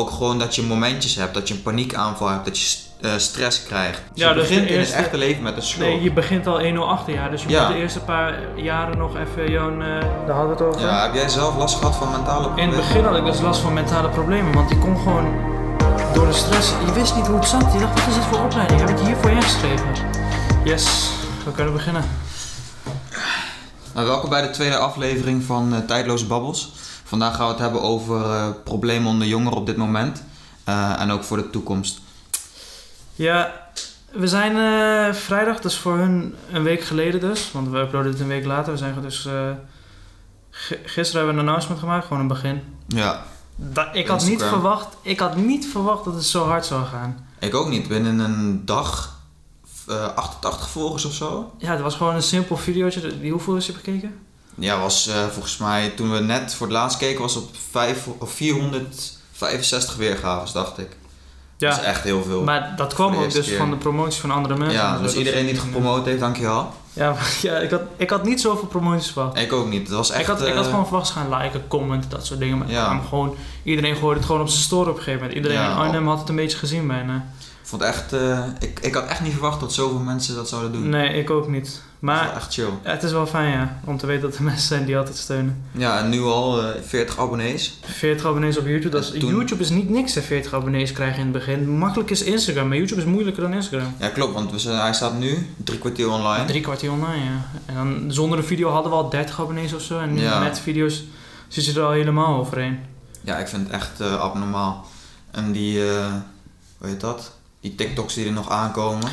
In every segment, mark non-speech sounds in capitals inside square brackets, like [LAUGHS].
ook gewoon dat je momentjes hebt, dat je een paniekaanval hebt, dat je st- eh, stress krijgt. Dus Ja, je dus begint in het echte leven met een schuld. Nee, je begint al 1-0 achter, ja. Dus je Ja. moet de eerste paar jaren nog even jouw... eh daar hadden we het over. Ja, heb jij zelf last gehad van mentale In problemen? het begin had ik dus last van mentale problemen, want die kon gewoon door de stress. Je wist niet hoe het zat. Je dacht, wat is dit voor opleiding? Heb ik hiervoor ingeschreven? Yes, we kunnen beginnen. Nou, welkom bij de tweede aflevering van eh, Tijdloze Babbels. Vandaag gaan we het hebben over eh, problemen onder jongeren op dit moment. eh, en ook voor de toekomst. Ja, we zijn eh, vrijdag, dus voor hun een week geleden dus. Want we uploaden het een week later. We zijn dus... gisteren hebben we een announcement gemaakt, gewoon een begin. Ja, Da- ik, had niet verwacht, ik had niet verwacht dat het zo hard zou gaan. ik ook niet. Binnen een dag eh 88 volgers of zo. Ja, het was gewoon een simpel videootje. Die hoeveel is je bekeken? Ja, was eh, volgens mij toen we net voor het laatst keken, was op vijf, of 465 weergaves, dacht ik. Dat is echt heel veel. Maar dat kwam ook dus keer. van de promoties van andere mensen. ja, dus Dat- iedereen die het gepromoot heeft, dankjewel. Ja, ja ik, had, ik had niet zoveel promoties verwacht. Ik ook niet. Het was echt... ik, had, ik had eh, gewoon verwacht gaan liken, commenten, dat soort dingen. Maar Ja. gewoon, iedereen gooide het gewoon op zijn store op een gegeven moment. Iedereen Ja, in Arnhem had het een beetje gezien bijna. Ik vond echt... eh, ik, ik had echt niet verwacht dat zoveel mensen dat zouden doen. Nee, ik ook niet. Is Maar echt chill. ja, het is wel fijn ja, om te weten dat er [LAUGHS] mensen zijn die altijd steunen. Ja, en nu al eh 40 abonnees. 40 abonnees op YouTube. Dat is, toen- YouTube is niet niks, hè, 40 abonnees krijgen in het begin. Makkelijk is Instagram, maar YouTube is moeilijker dan Instagram. Ja, klopt, want we zijn, hij staat nu drie kwartier online. Drie kwartier online, ja. En dan zonder een video hadden we al 30 abonnees of zo. En nu Ja. met video's zit je er al helemaal overheen. Ja, ik vind het echt eh, abnormaal. En die, eh hoe heet dat? Die TikToks die er nog aankomen.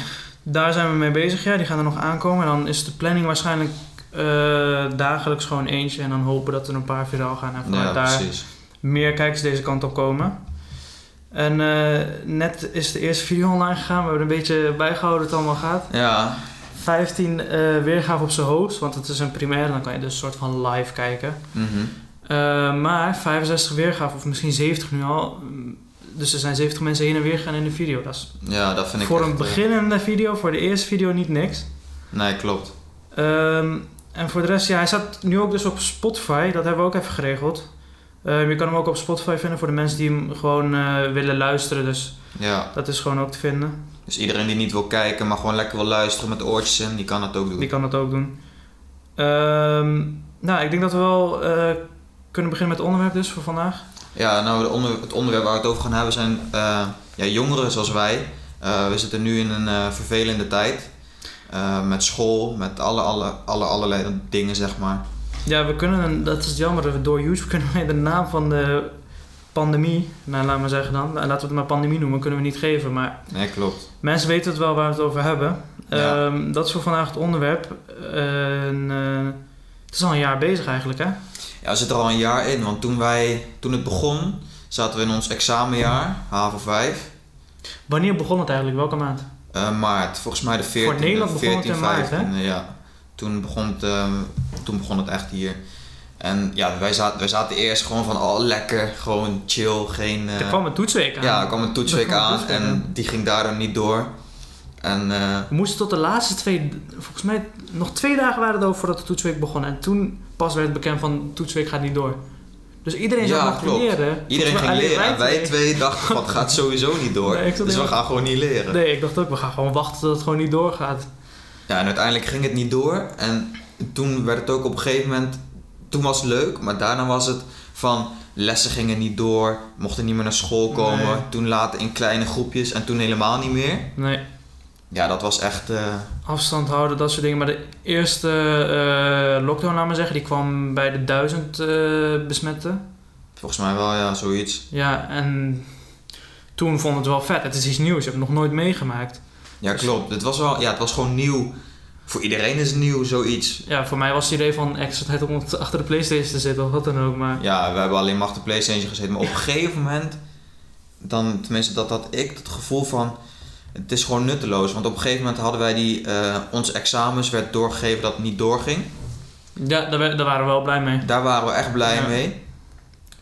Daar zijn we mee bezig, ja. Die gaan er nog aankomen. En dan is de planning waarschijnlijk eh, dagelijks gewoon eentje. En dan hopen dat er een paar viraal gaan. En vanuit Ja, daar precies. meer kijkers deze kant op komen. En eh, net is de eerste video online gegaan. We hebben een beetje bijgehouden hoe het allemaal gaat. Ja, 15 eh weergaven op zijn hoogst. Want het is een primaire. Dan kan je dus een soort van live kijken. mhm. Eh, maar 65 weergaven, of misschien 70 nu al. Dus er zijn 70 mensen heen en weer gaan in de video. Dat is ja dat vind ik voor een eh, beginnende video, voor de eerste video niet niks. nee, klopt. Ehm, en voor de rest, ja, hij staat nu ook dus op Spotify. Dat hebben we ook even geregeld. Ehm, je kan hem ook op Spotify vinden voor de mensen die hem gewoon eh, willen luisteren. Dus Ja, dat is gewoon ook te vinden. dus iedereen die niet wil kijken, maar gewoon lekker wil luisteren met oortjes in, die kan dat ook doen. Die kan dat ook doen. Ehm, nou, ik denk dat we wel eh, kunnen beginnen met het onderwerp dus voor vandaag. Ja, nou, de onder, het onderwerp waar we het over gaan hebben zijn eh, ja, jongeren zoals wij. Eh, we zitten nu in een eh, vervelende tijd. Met school, met alle, alle, alle, allerlei dingen, zeg maar. Ja, we kunnen, dat is het jammer, door YouTube [LAUGHS] kunnen wij de naam van de pandemie, nou laat maar zeggen dan, laten we het maar pandemie noemen, kunnen we niet geven. Maar Nee, klopt. mensen weten het wel waar we het over hebben. Ja. Ehm, dat is voor vandaag het onderwerp. En, het is al een jaar bezig eigenlijk, hè? Ja, we zitten er al een jaar in, want toen, wij, toen het begon, zaten we in ons examenjaar, HAVO 5. Wanneer begon het eigenlijk? Welke maand? Eh, maart, volgens mij de 14e, Nederland begon het 14, in maart, hè? 15e, ja. Toen begon, het, ehm, toen begon het echt hier. En ja, wij zaten, wij zaten eerst gewoon van, oh lekker, gewoon chill, geen... eh, er kwam een toetsweek aan. Ja, er kwam een toetsweek kwam een aan toetsweek en aan. die ging daardoor niet door. En eh, We moesten tot de laatste twee, volgens mij nog twee dagen waren het over voordat de toetsweek begon. En toen pas werd het bekend van toetsweek gaat niet door. Dus iedereen Ja, nog klopt. leren. iedereen ging alleen leren en wij twee. dachten van, het gaat sowieso niet door. Nee, dus we gaan gewoon niet leren. Nee, ik dacht ook, we gaan gewoon wachten tot het gewoon niet doorgaat. Ja, en uiteindelijk ging het niet door. En toen werd het ook op een gegeven moment... Toen was het leuk, maar daarna was het van... Lessen gingen niet door, mochten niet meer naar school komen. Nee. Toen later in kleine groepjes en toen helemaal niet meer. Nee, Ja, dat was echt... eh, afstand houden, dat soort dingen. Maar de eerste eh, lockdown, laat maar zeggen, die kwam bij de duizend eh besmetten. volgens mij wel, ja, zoiets. Ja, en toen vond het wel vet. Het is iets nieuws, je hebt het nog nooit meegemaakt. Ja, Dus- klopt. Het was, wel, ja, het was gewoon nieuw. Voor iedereen is het nieuw, zoiets. Ja, voor mij was het idee van extra tijd om achter de Playstation te zitten of wat dan ook. Maar Ja, we hebben alleen maar achter PlayStation gezeten. Maar op een gegeven moment, dan, tenminste dat had ik, het gevoel van, het is gewoon nutteloos. Want op een gegeven moment hadden wij die, eh, onze examens werd doorgegeven dat het niet doorging. ja, daar, daar waren we wel blij mee. Daar waren we echt blij Ja. mee.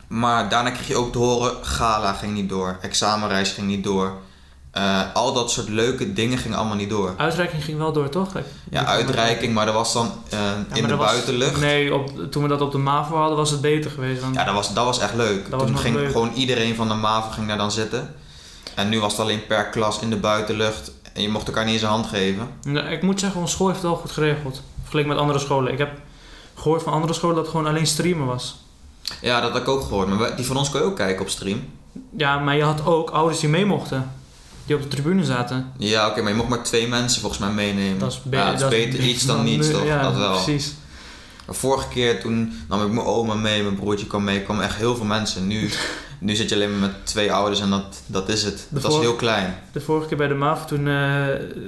Maar daarna kreeg je ook te horen, gala ging niet door, examenreis ging niet door. eh, al dat soort leuke dingen gingen allemaal niet door. Uitreiking ging wel door, toch? Ja, uitreiking, maar dat was dan eh, Ja, in de was- buitenlucht. Nee, op, toen we dat op de MAVO hadden was het beter geweest. Want Ja, dat was, dat was echt leuk. Dat Toen ging leuk. gewoon iedereen van de MAVO ging daar dan zitten. En nu was het alleen per klas in de buitenlucht. En je mocht elkaar niet eens een hand geven. Ja, ik moet zeggen, onze school heeft het wel goed geregeld. Vergeleken met andere scholen. Ik heb gehoord van andere scholen dat het gewoon alleen streamen was. Ja, dat heb ik ook gehoord. Maar die van ons kon je ook kijken op stream. Ja, maar je had ook ouders die mee mochten. Die op de tribune zaten. Ja, oké, maar je mocht maar twee mensen volgens mij meenemen. Dat is, be- ja, het is dat beter iets dan [LAUGHS] niets, toch? Ja, dat wel. precies. Maar vorige keer toen nam ik mijn oma mee, mijn broertje kwam mee, kwamen echt heel veel mensen. Nu, [LAUGHS] nu zit je alleen maar met twee ouders en dat, dat is het. De Dat was heel klein. De vorige keer bij de MAV, toen eh,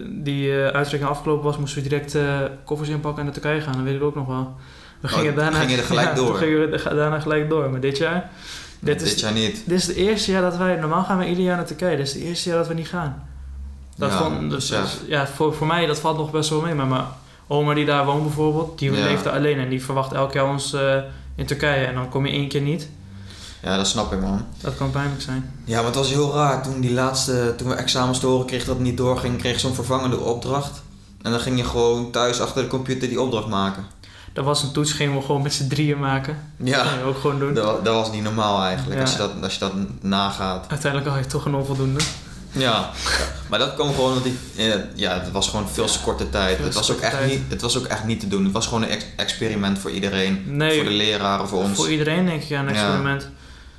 die uitreiking afgelopen was, moesten we direct eh, koffers inpakken en naar Turkije gaan. Dat weet ik ook nog wel. We Oh, gingen daarna, ging je er gelijk [LAUGHS] ja, door? Toen gingen we er- daarna gelijk door. Maar dit jaar, dit Dit, is, jaar niet. dit is het eerste jaar dat wij, normaal gaan we ieder jaar naar Turkije. Dit is het eerste jaar dat we niet gaan. Dat Ja, vond- dus dus, ja. dus, ja, voor, voor mij dat valt nog best wel mee. Maar mijn oma die daar woont bijvoorbeeld, die Ja. leeft daar alleen en die verwacht elk jaar ons eh, in Turkije. En dan kom je één keer niet. Ja, dat snap ik man. Dat kan pijnlijk zijn. Ja, maar het was heel raar. Toen, die laatste, toen we examens te horen kregen dat het niet doorging, kreeg zo'n vervangende opdracht. En dan ging je gewoon thuis achter de computer die opdracht maken. Dat was een toets, gingen we gewoon met z'n drieën maken. Ja, Dat ook gewoon doen. dat, dat was niet normaal eigenlijk, Ja. als, je dat, als je dat nagaat. Uiteindelijk had je toch een onvoldoende. Ja, maar dat kwam gewoon omdat die, ja, het was gewoon veel te korte tijd. Het was, ook echt tijd. niet, het was ook echt niet te doen. Het was gewoon een ex- experiment voor iedereen. Nee, Voor de leraren, voor ons. voor iedereen denk ik ja, een Ja. experiment.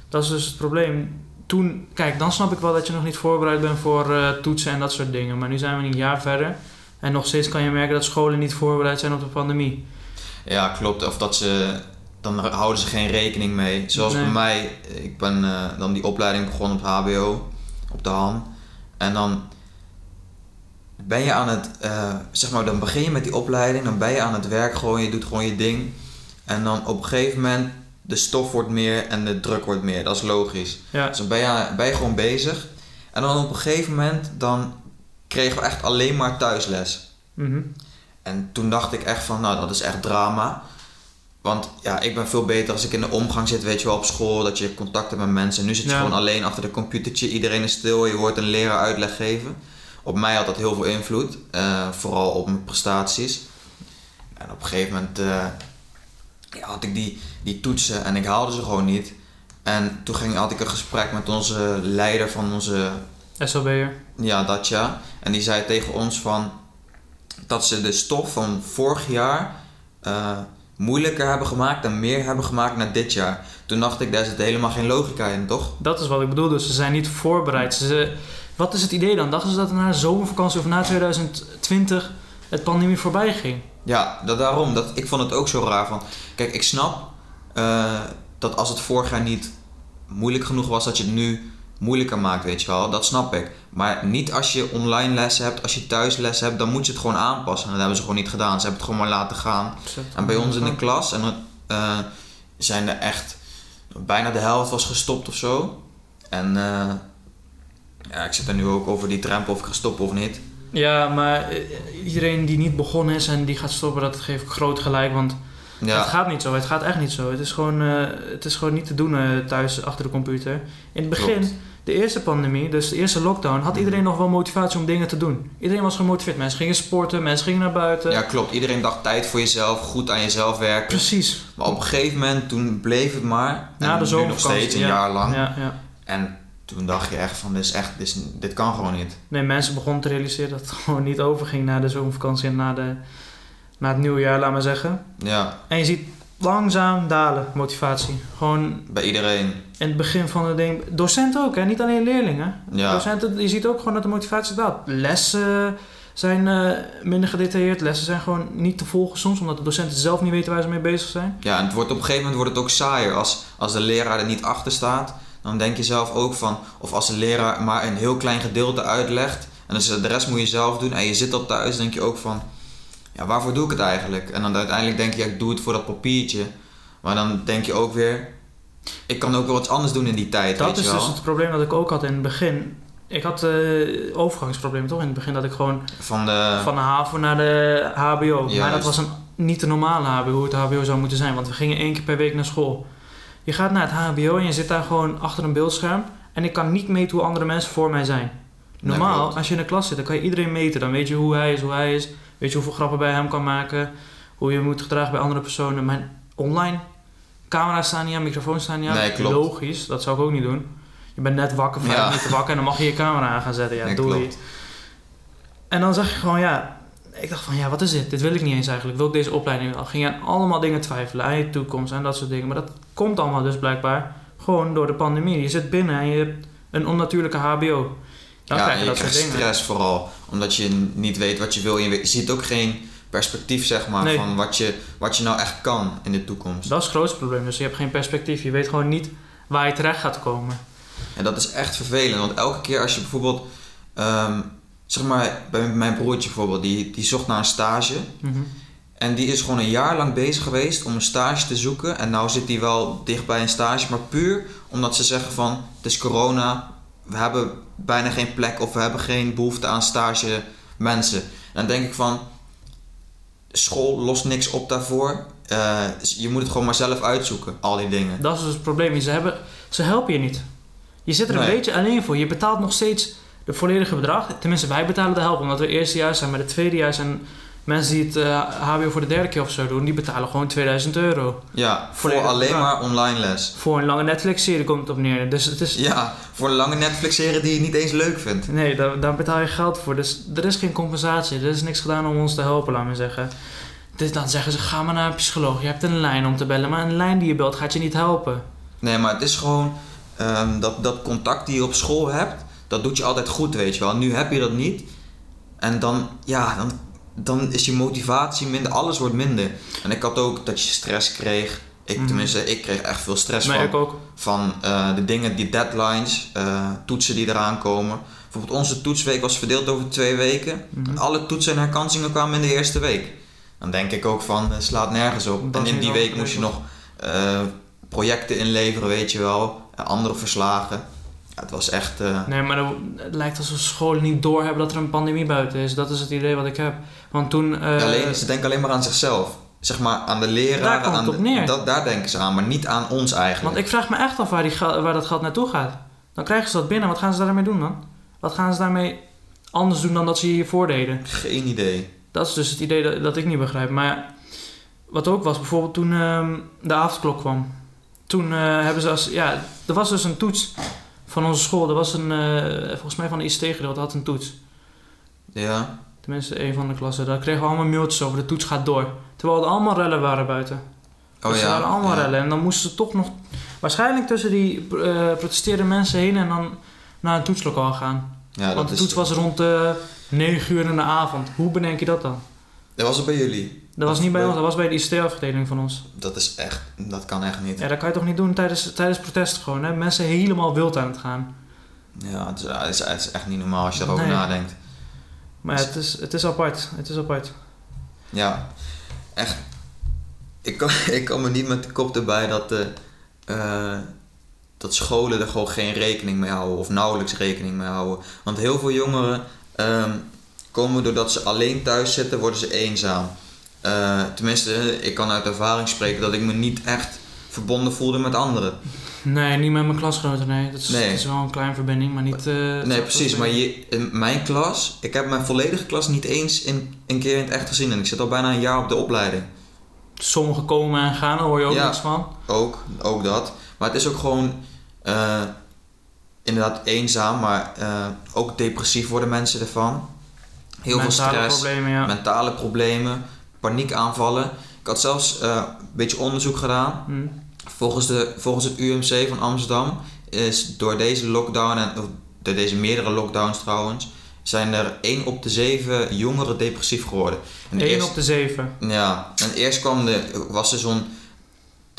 Dat is dus het probleem. Toen, kijk, dan snap ik wel dat je nog niet voorbereid bent voor eh, toetsen en dat soort dingen. Maar nu zijn we een jaar verder. En nog steeds kan je merken dat scholen niet voorbereid zijn op de pandemie. Ja, klopt. Of dat ze, dan houden ze geen rekening mee. Zoals Nee. bij mij, ik ben eh, dan die opleiding begonnen op HBO, op de Han. En dan ben je aan het, eh, zeg maar, dan begin je met die opleiding, dan ben je aan het werk gewoon, je doet gewoon je ding. En dan op een gegeven moment, de stof wordt meer en de druk wordt meer, dat is logisch. Ja, Dus dan ben je, ben je gewoon bezig. En dan op een gegeven moment, dan kregen we echt alleen maar thuisles. mhm. En toen dacht ik echt van, nou dat is echt drama. Want ja, ik ben veel beter als ik in de omgang zit, weet je wel, op school, dat je contact hebt met mensen. Nu zit je Ja. gewoon alleen achter de computertje, iedereen is stil, je hoort een leraar uitleg geven. Op mij had dat heel veel invloed, eh, vooral op mijn prestaties. En op een gegeven moment eh, ja, had ik die, die toetsen en ik haalde ze gewoon niet. En toen ging, had ik een gesprek met onze leider van onze SLB'er. ja, dat ja. En die zei tegen ons van dat ze de stof van vorig jaar eh, moeilijker hebben gemaakt en meer hebben gemaakt naar dit jaar. Toen dacht ik, daar zit helemaal geen logica in, toch? Dat is wat ik bedoel. Dus ze zijn niet voorbereid. Ze, wat is het idee dan? Dachten ze dat na de zomervakantie of na 2020 het pandemie voorbij ging? Ja, dat, daarom. Dat, ik vond het ook zo raar van... Kijk, ik snap eh, dat als het vorig jaar niet moeilijk genoeg was, dat je het nu moeilijker maakt, weet je wel. Dat snap ik. Maar niet als je online lessen hebt, als je thuis les hebt, dan moet je het gewoon aanpassen. En dat hebben ze gewoon niet gedaan. Ze hebben het gewoon maar laten gaan. En bij ons in de klas en, eh, zijn er echt bijna de helft was gestopt of zo. En eh, ja, ik zit er nu ook over die drempel of ik ga stoppen of niet. Ja, maar eh, iedereen die niet begonnen is en die gaat stoppen, dat geef ik groot gelijk. Want het Ja, gaat niet zo. Het gaat echt niet zo. Het is gewoon, eh, het is gewoon niet te doen eh, thuis achter de computer. In het begin, Klopt. de eerste pandemie, dus de eerste lockdown, had iedereen nog wel motivatie om dingen te doen. Iedereen was gemotiveerd. Mensen gingen sporten, mensen gingen naar buiten. ja, klopt. Iedereen dacht tijd voor jezelf, goed aan jezelf werken. Precies. Maar op een gegeven moment, toen bleef het maar. Na de nu nog steeds een ja. jaar lang. Ja, ja. En toen dacht je echt van, dit, is echt, dit, is, dit kan gewoon niet. Nee, mensen begonnen te realiseren dat het gewoon niet overging na de zomervakantie en na, de, na het nieuwe jaar, laat maar zeggen. Ja, En je ziet langzaam dalen, motivatie. Gewoon bij iedereen. in het begin van het ding. Docenten ook, hè? niet alleen leerlingen. Ja, Docenten, je ziet ook gewoon dat de motivatie daalt. Lessen zijn eh, minder gedetailleerd. Lessen zijn gewoon niet te volgen soms, omdat de docenten zelf niet weten waar ze mee bezig zijn. ja en het wordt, op een gegeven moment wordt het ook saaier. Als, als de leraar er niet achter staat, dan denk je zelf ook van... Of als de leraar maar een heel klein gedeelte uitlegt... en dus de rest moet je zelf doen en je zit al thuis... denk je ook van... Ja, waarvoor doe ik het eigenlijk? En dan uiteindelijk denk je, ja, ik doe het voor dat papiertje. Maar dan denk je ook weer... Ik kan ook wel wat anders doen in die tijd, Dat weet is je wel. dus het probleem dat ik ook had in het begin. Ik had eh overgangsprobleem toch in het begin dat ik gewoon Van de... van de HAVO naar de HBO. Maar dat was een, niet de normale HBO, hoe het HBO zou moeten zijn. Want we gingen één keer per week naar school. Je gaat naar het HBO en je zit daar gewoon achter een beeldscherm. En ik kan niet meten hoe andere mensen voor mij zijn. Normaal, als je in de klas zit, dan kan je iedereen meten. Dan weet je hoe hij is, hoe hij is. Weet je hoeveel grappen bij hem kan maken. Hoe je moet gedragen bij andere personen. Maar online, camera's staan niet aan, microfoons staan niet aan. Nee, klopt. Logisch, dat zou ik ook niet doen. Je bent net wakker, vijf Ja. minuten wakker en dan mag je je camera aan gaan zetten. Ja, Nee. En dan zag je gewoon, ja... Ik dacht van, ja, wat is dit? Dit wil ik niet eens eigenlijk. Wil ik deze opleiding wel? Ging je aan allemaal dingen twijfelen. Aan je toekomst en dat soort dingen. Maar dat komt allemaal dus blijkbaar gewoon door de pandemie. Je zit binnen en je hebt een onnatuurlijke HBO. Dan ja, krijg je je dat soort krijgt dingen. stress vooral. Omdat je niet weet wat je wil. Je, weet- je ziet ook geen perspectief, zeg maar, Nee. van wat je, wat je nou echt kan in de toekomst. Dat is het grootste probleem. Dus je hebt geen perspectief. Je weet gewoon niet waar je terecht gaat komen. En dat is echt vervelend. Want elke keer als je bijvoorbeeld... ehm, zeg maar, bij mijn broertje bijvoorbeeld, die, die zocht naar een stage. Mhm. En die is gewoon een jaar lang bezig geweest om een stage te zoeken. En nou zit hij wel dicht bij een stage, maar puur omdat ze zeggen van het is corona, we hebben bijna geen plek of we hebben geen behoefte aan stage mensen. En dan denk ik van school lost niks op daarvoor. Eh, je moet het gewoon maar zelf uitzoeken, al die dingen. Dat is dus het probleem. Ze, hebben, ze helpen je niet. Je zit er een beetje alleen voor. Je betaalt nog steeds de volledige bedrag. Tenminste, wij betalen de help omdat we eerstejaars zijn. Maar de tweedejaars en mensen die het eh, HBO voor de derde keer of zo doen, die betalen gewoon 2000 euro. Ja, voor alleen maar online les. Voor een lange Netflix-serie komt het op neer. Dus het is. Ja, voor een lange Netflix-serie die je niet eens leuk vindt. Nee, daar, daar betaal je geld voor. Dus er is geen compensatie. Er is niks gedaan om ons te helpen, laat maar zeggen. Dus dan zeggen ze, ga maar naar een psycholoog. Je hebt een lijn om te bellen. Maar een lijn die je belt gaat je niet helpen. Nee, maar het is gewoon ehm, dat, dat contact die je op school hebt, dat doet je altijd goed, weet je wel. Nu heb je dat niet. En dan, ja, dan, dan is je motivatie minder, alles wordt minder. En ik had ook dat je stress kreeg. Ik, Mhm. Tenminste, ik kreeg echt veel stress van, ik ook. van eh, de dingen, die deadlines, eh, toetsen die eraan komen. Bijvoorbeeld onze toetsweek was verdeeld over twee weken. Mhm. En alle toetsen en herkansingen kwamen in de eerste week. Dan denk ik ook van, het slaat nergens op. Dat en in die week moest je nog eh, projecten inleveren, weet je wel. Andere verslagen. Ja, het was echt... eh, Nee, maar het lijkt alsof scholen niet doorhebben dat er een pandemie buiten is. Dat is het idee wat ik heb. Want toen... eh, alleen, ze denken alleen maar aan zichzelf. Zeg maar aan de leraren. Daar komt aan het op de- neer. Dat, daar denken ze aan, maar niet aan ons eigenlijk. Want ik vraag me echt af waar, die waar dat geld naartoe gaat. Dan krijgen ze dat binnen. Wat gaan ze daarmee doen dan? Wat gaan ze daarmee anders doen dan dat ze hiervoor deden? Geen idee. Dat is dus het idee dat, dat ik niet begrijp. Maar wat ook was, bijvoorbeeld toen ehm, de avondklok kwam. Toen eh, hebben ze als... Ja, er was dus een toets van onze school. Er was een... eh, volgens mij van de ICT-gedeelte had een toets. Ja. Tenminste, een van de klassen. Daar kregen we allemaal mailtjes over. De toets gaat door. Terwijl er allemaal rellen waren buiten. Oh dus ja. er waren allemaal ja. rellen. En dan moesten ze toch nog... Waarschijnlijk tussen die eh protesterende mensen heen en dan naar een toetslokaal gaan. Ja, Want de toets was rond de 9 uur in de avond. Hoe bedenk je dat dan? Dat was het bij jullie. Dat was niet bij ons, dat was bij de ICT-afdeling van ons. Dat is echt... Dat kan echt niet. Ja, dat kan je toch niet doen tijdens, tijdens protest gewoon, hè? Mensen helemaal wild aan het gaan. Ja, het is, het is, het is echt niet normaal als je erover Nee. nadenkt. Maar ja, het is, het is apart. Het is apart. Ja, echt. Ik kan, [LAUGHS] ik kan me niet met de kop erbij dat, de, eh, dat scholen er gewoon geen rekening mee houden of nauwelijks rekening mee houden. Want heel veel jongeren ehm, komen doordat ze alleen thuis zitten, worden ze eenzaam. Eh, tenminste, ik kan uit ervaring spreken dat ik me niet echt verbonden voelde met anderen. Nee, niet met mijn klasgenoten, nee. Dat is, Nee. het is wel een kleine verbinding, maar niet... eh, Nee, precies. Maar je, in mijn klas, ik heb mijn volledige klas niet eens in, een keer in het echt gezien. En ik zit al bijna een jaar op de opleiding. Sommigen komen en gaan, daar hoor je ook Ja. niks van. Ook, ook dat. Maar het is ook gewoon eh, inderdaad eenzaam, maar ook depressief worden mensen ervan. Heel Mentale veel stress, problemen, ja. mentale problemen, paniekaanvallen. Ik had zelfs eh, een beetje onderzoek gedaan. Hm. Volgens, de, volgens het UMC van Amsterdam is door deze lockdown en of door deze meerdere lockdowns trouwens, zijn er 1 op de 7 jongeren depressief geworden. En 1 eerst- op de 7. ja, en eerst kwam de, was er zo'n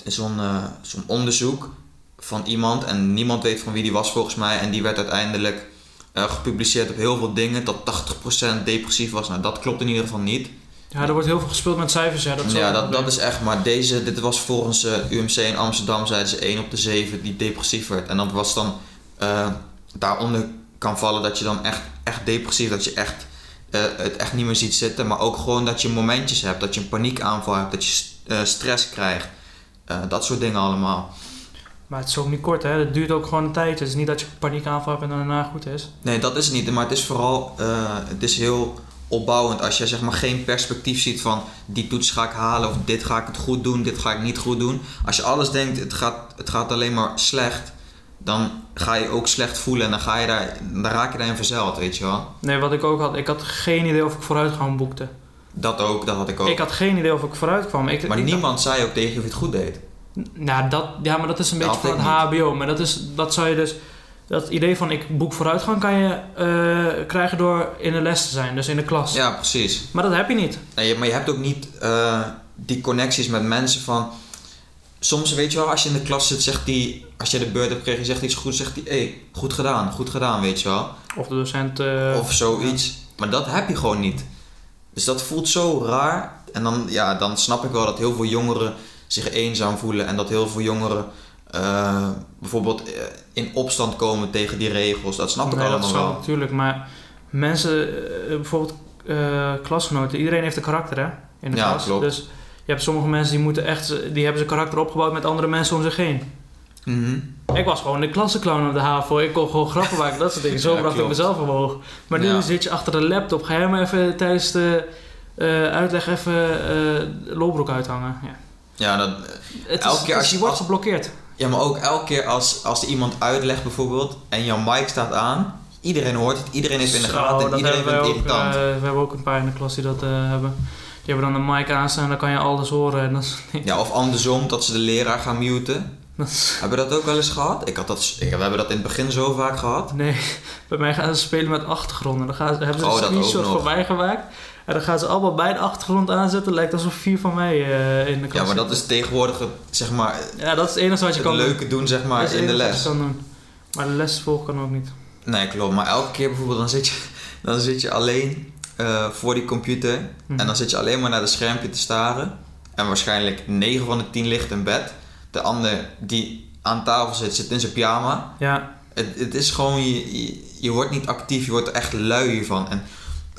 zo'n eh, zo'n onderzoek van iemand en niemand weet van wie die was volgens mij en die werd uiteindelijk eh, gepubliceerd op heel veel dingen dat 80% depressief was. Nou, dat klopt in ieder geval niet. Ja, er wordt heel veel gespeeld met cijfers, ja. Dat is ja, dat, dat is echt, maar deze, dit was volgens eh, UMC in Amsterdam zeiden ze 1 op de 7 die depressief werd. En dat was dan, eh, daaronder kan vallen dat je dan echt, echt depressief, dat je echt eh, het echt niet meer ziet zitten, maar ook gewoon dat je momentjes hebt, dat je een paniekaanval hebt, dat je stress krijgt. Dat soort dingen allemaal. Maar het is ook niet kort, hè. Het duurt ook gewoon een tijd. Het is niet dat je paniekaanval hebt en daarna goed is. Nee, dat is het niet. Maar het is vooral, het is heel opbouwend. Als je zeg maar geen perspectief ziet van die toets ga ik halen of dit ga ik het goed doen, dit ga ik niet goed doen. Als je alles denkt, het gaat, het gaat alleen maar slecht, dan ga je ook slecht voelen en dan, ga je daar, dan raak je daarin verzeild, weet je wel. Nee, wat ik ook had, ik had geen idee of ik vooruitgang boekte. Dat ook, dat had ik ook. Ik had geen idee of ik vooruit kwam. Ik, maar ik niemand zei ook tegen je of je het goed deed. nou, dat, ja, maar dat is een Dat beetje van het HBO. Maar dat, is, dat zou je dus... Dat idee van ik boek vooruitgang kan je eh, krijgen door in de les te zijn. Dus in de klas. Ja, precies. Maar dat heb je niet. Nee, maar je hebt ook niet eh, die connecties met mensen van... Soms weet je wel, als je in de klas zit, zegt die... Als je de beurt hebt gekregen, je zegt iets goed, zegt die... Hé, hey, goed gedaan, goed gedaan, weet je wel. Of de docent... eh, of zoiets. Maar dat heb je gewoon niet. Dus dat voelt zo raar. En dan, ja, dan snap ik wel dat heel veel jongeren zich eenzaam voelen. En dat heel veel jongeren eh, bijvoorbeeld eh, in opstand komen tegen die regels. Dat snap ik nee, dat allemaal is wel natuurlijk. Maar mensen, eh, bijvoorbeeld klasgenoten, iedereen heeft een karakter hè, in de Ja, klas. klopt. Dus je hebt sommige mensen die moeten echt, die hebben zijn karakter opgebouwd met andere mensen om zich heen. Mhm. Ik was gewoon de klassenclown op de HAVO. Ik kon gewoon grappen maken, dat soort dingen. [LAUGHS] Zo Ja, bracht ik mezelf omhoog. Maar nu Ja. zit je achter de laptop. Ga jij maar even tijdens de uitleg even eh lolbroek uithangen. Ja. Ja, dat, Het Elke is, keer als je- wordt geblokkeerd. Ja, maar ook elke keer als, als er iemand uitlegt bijvoorbeeld... en jouw mic staat aan... Iedereen hoort het, iedereen heeft in de Zo, gaten en iedereen vindt het ook, irritant. eh, we hebben ook een paar in de klas die dat eh, hebben. Die hebben dan een mic aanstaan en dan kan je alles horen. En dat is, [LAUGHS] Ja, of andersom, dat ze de leraar gaan muten. is- Hebben we dat ook wel eens gehad? Ik had dat, ik, we hebben dat in het begin zo vaak gehad. nee, [LAUGHS] bij mij gaan ze spelen met achtergronden. Dan gaan ze, hebben ze Oh, dat ook screenshot nog. En dan gaan ze allemaal bij de achtergrond aanzetten. Lijkt alsof vier van mij eh, in de klas Ja, maar dat is tegenwoordig, het, zeg maar, Ja, dat is het enige wat je het kan doen. leuke doen, zeg Dat maar, is het in de les. je kan doen. Maar de les volgen kan ook niet. Nee, klopt. Maar elke keer bijvoorbeeld, dan zit je, [LAUGHS] dan zit je alleen eh, voor die computer. Mhm. En dan zit je alleen maar naar de schermpje te staren. En waarschijnlijk 9 van de 10 ligt in bed. De ander die aan tafel zit, zit in zijn pyjama. Ja, Het, het is gewoon, je, je, je wordt niet actief, je wordt er echt lui hiervan. En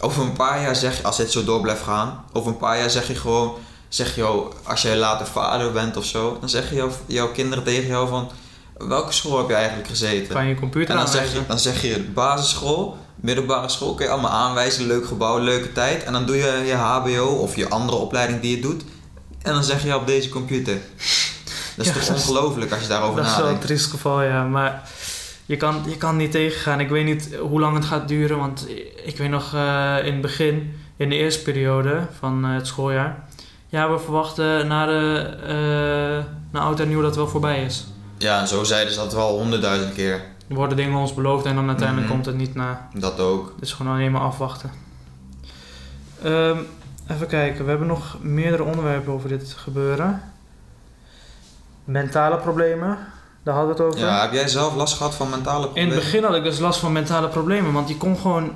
over een paar jaar zeg je, als dit zo door blijft gaan, over een paar jaar zeg je gewoon, zeg je, oh, als jij later vader bent of zo, dan zeggen jouw, jouw kinderen tegen jou van, welke school heb je eigenlijk gezeten? kan je computer En dan zeg, je, dan zeg je basisschool, middelbare school, kun je allemaal aanwijzen, leuk gebouw, leuke tijd. En dan doe je je HBO of je andere opleiding die je doet. En dan zeg je op deze computer. Dat is Ja, toch ongelooflijk als je daarover Dat is wel een nadenkt. triest geval, ja. Maar je kan, je kan niet tegengaan. Ik weet niet hoe lang het gaat duren. Want ik weet nog eh, in het begin, in de eerste periode van eh, het schooljaar. Ja, we verwachten na, de, eh na oud en nieuw dat het wel voorbij is. Ja, en zo zeiden ze dat wel honderdduizend keer. Er worden dingen ons beloofd en dan uiteindelijk Mhm. komt het niet na. Dat ook. Dus gewoon alleen maar afwachten. Ehm, even kijken, we hebben nog meerdere onderwerpen over dit gebeuren. Mentale problemen, daar hadden we het over. Ja, heb jij zelf last gehad van mentale In problemen? het begin had ik dus last van mentale problemen, want je kon gewoon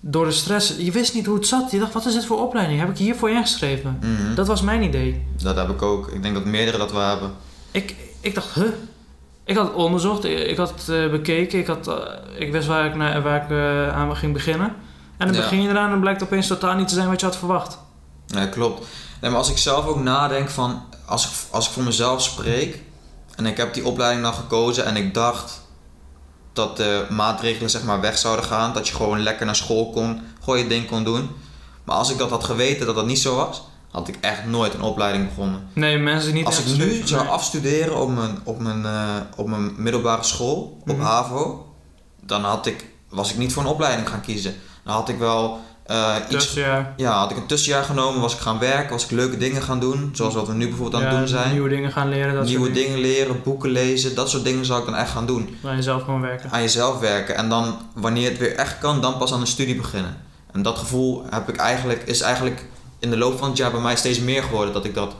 door de stress, je wist niet hoe het zat. Je dacht, wat is dit voor opleiding? Heb ik hiervoor ingeschreven? Mhm. dat... Dat was mijn idee. heb ik ook. Ik denk dat meerdere dat we hebben. Ik, ik dacht, huh? Ik had het onderzocht, ik, had het eh, bekeken, ik, had, eh, ik wist waar ik, naar, waar ik eh, aan ging beginnen. En dan Ja. begin je eraan en blijkt opeens totaal niet te zijn wat je had verwacht. Nee, klopt. Nee, maar als ik zelf ook nadenk van... Als ik, als ik voor mezelf spreek... En ik heb die opleiding dan gekozen en ik dacht... Dat de maatregelen zeg maar weg zouden gaan. Dat je gewoon lekker naar school kon. Gewoon je ding kon doen. Maar als ik dat had geweten dat dat niet zo was... Had ik echt nooit een opleiding begonnen. Nee, mensen niet Als ik nu zou afstuderen op mijn, op mijn, eh, op mijn middelbare school, op Mhm. HAVO, dan had ik, was ik niet voor een opleiding gaan kiezen. Dan had ik wel eh, iets, Dus ja, had ik een tussenjaar genomen, was ik gaan werken, was ik leuke dingen gaan doen, zoals wat we nu bijvoorbeeld aan het ja, doen zijn. nieuwe dingen gaan leren, dat Nieuwe soort dingen. dingen leren, boeken lezen, dat soort dingen zou ik dan echt gaan doen. Waar je zelf gewoon werken. Aan jezelf werken en dan, wanneer het weer echt kan, dan pas aan de studie beginnen. En dat gevoel heb ik eigenlijk, is eigenlijk in de loop van het jaar bij mij steeds meer geworden. Dat ik dat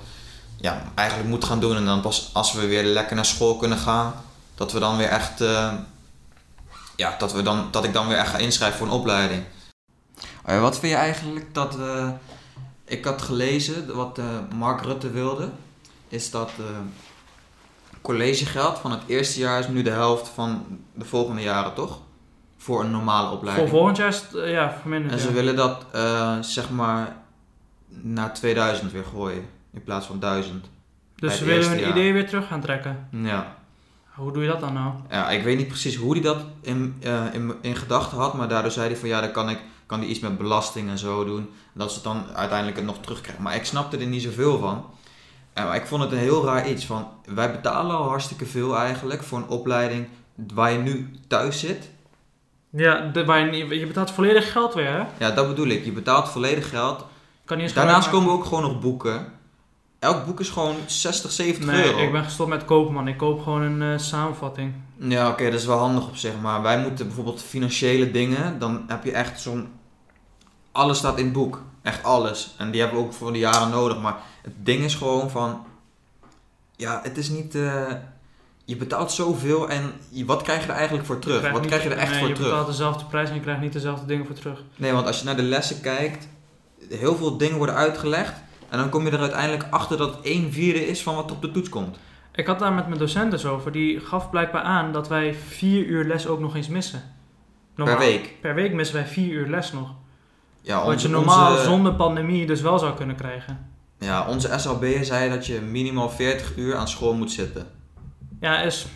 ja, eigenlijk moet gaan doen. En dan pas als we weer lekker naar school kunnen gaan, dat we dan weer echt. eh, ja, dat, we dan, dat ik dan weer echt ga inschrijven voor een opleiding. Wat vind je eigenlijk dat. eh, ik had gelezen wat eh, Mark Rutte wilde. Is dat eh, collegegeld van het eerste jaar is nu de helft van de volgende jaren, toch? Voor een normale Voor opleiding. volgend jaar is het, ja, verminderd. En ze ja. willen dat zeg maar naar 2000 weer gooien in plaats van 1000. bij Dus ze willen hun jaar. idee weer terug gaan trekken. Ja. Hoe doe je dat dan nou? Ja, ik weet niet precies hoe hij dat in, in, in gedachten had, maar daardoor zei hij van ja, dan kan ik kan hij iets met belasting en zo doen. En dat ze het dan uiteindelijk het nog terugkrijgen. Maar ik snapte er niet zoveel van. En maar ik vond het een heel raar iets van, wij betalen al hartstikke veel eigenlijk voor een opleiding waar je nu thuis zit. Ja, de, waar je, je betaalt volledig geld weer, hè? Ja, dat bedoel ik. Je betaalt volledig geld. Kan Daarnaast komen ook gewoon nog boeken. Elk boek is gewoon 60, 70 maken. Nee, euro. ik ben gestopt met kopen, man. Ik koop gewoon een eh, samenvatting. Ja, oké, dat is wel handig op zich. Maar wij moeten bijvoorbeeld financiële dingen, dan heb je echt zo'n... Alles staat in het boek. Echt alles. En die hebben we ook voor de jaren nodig. Maar het ding is gewoon van... Ja, het is niet... eh, je betaalt zoveel en je- wat krijg je er eigenlijk voor terug? Wat niet- krijg je er echt nee, voor je terug? betaalt dezelfde prijs en je krijgt niet dezelfde dingen voor terug. Nee, want als je naar de lessen kijkt, heel veel dingen worden uitgelegd. En dan kom je er uiteindelijk achter dat het 1 vierde is van wat op de toets komt. Ik had daar met mijn docent dus over. Die gaf blijkbaar aan dat wij vier uur les ook nog eens missen. Per week. Per week missen wij vier uur les nog. Ja, Wat je normaal onze, zonder pandemie dus wel zou kunnen krijgen. ja, onze SLB zei dat je minimaal 40 uur aan school moet zitten. Ja, is...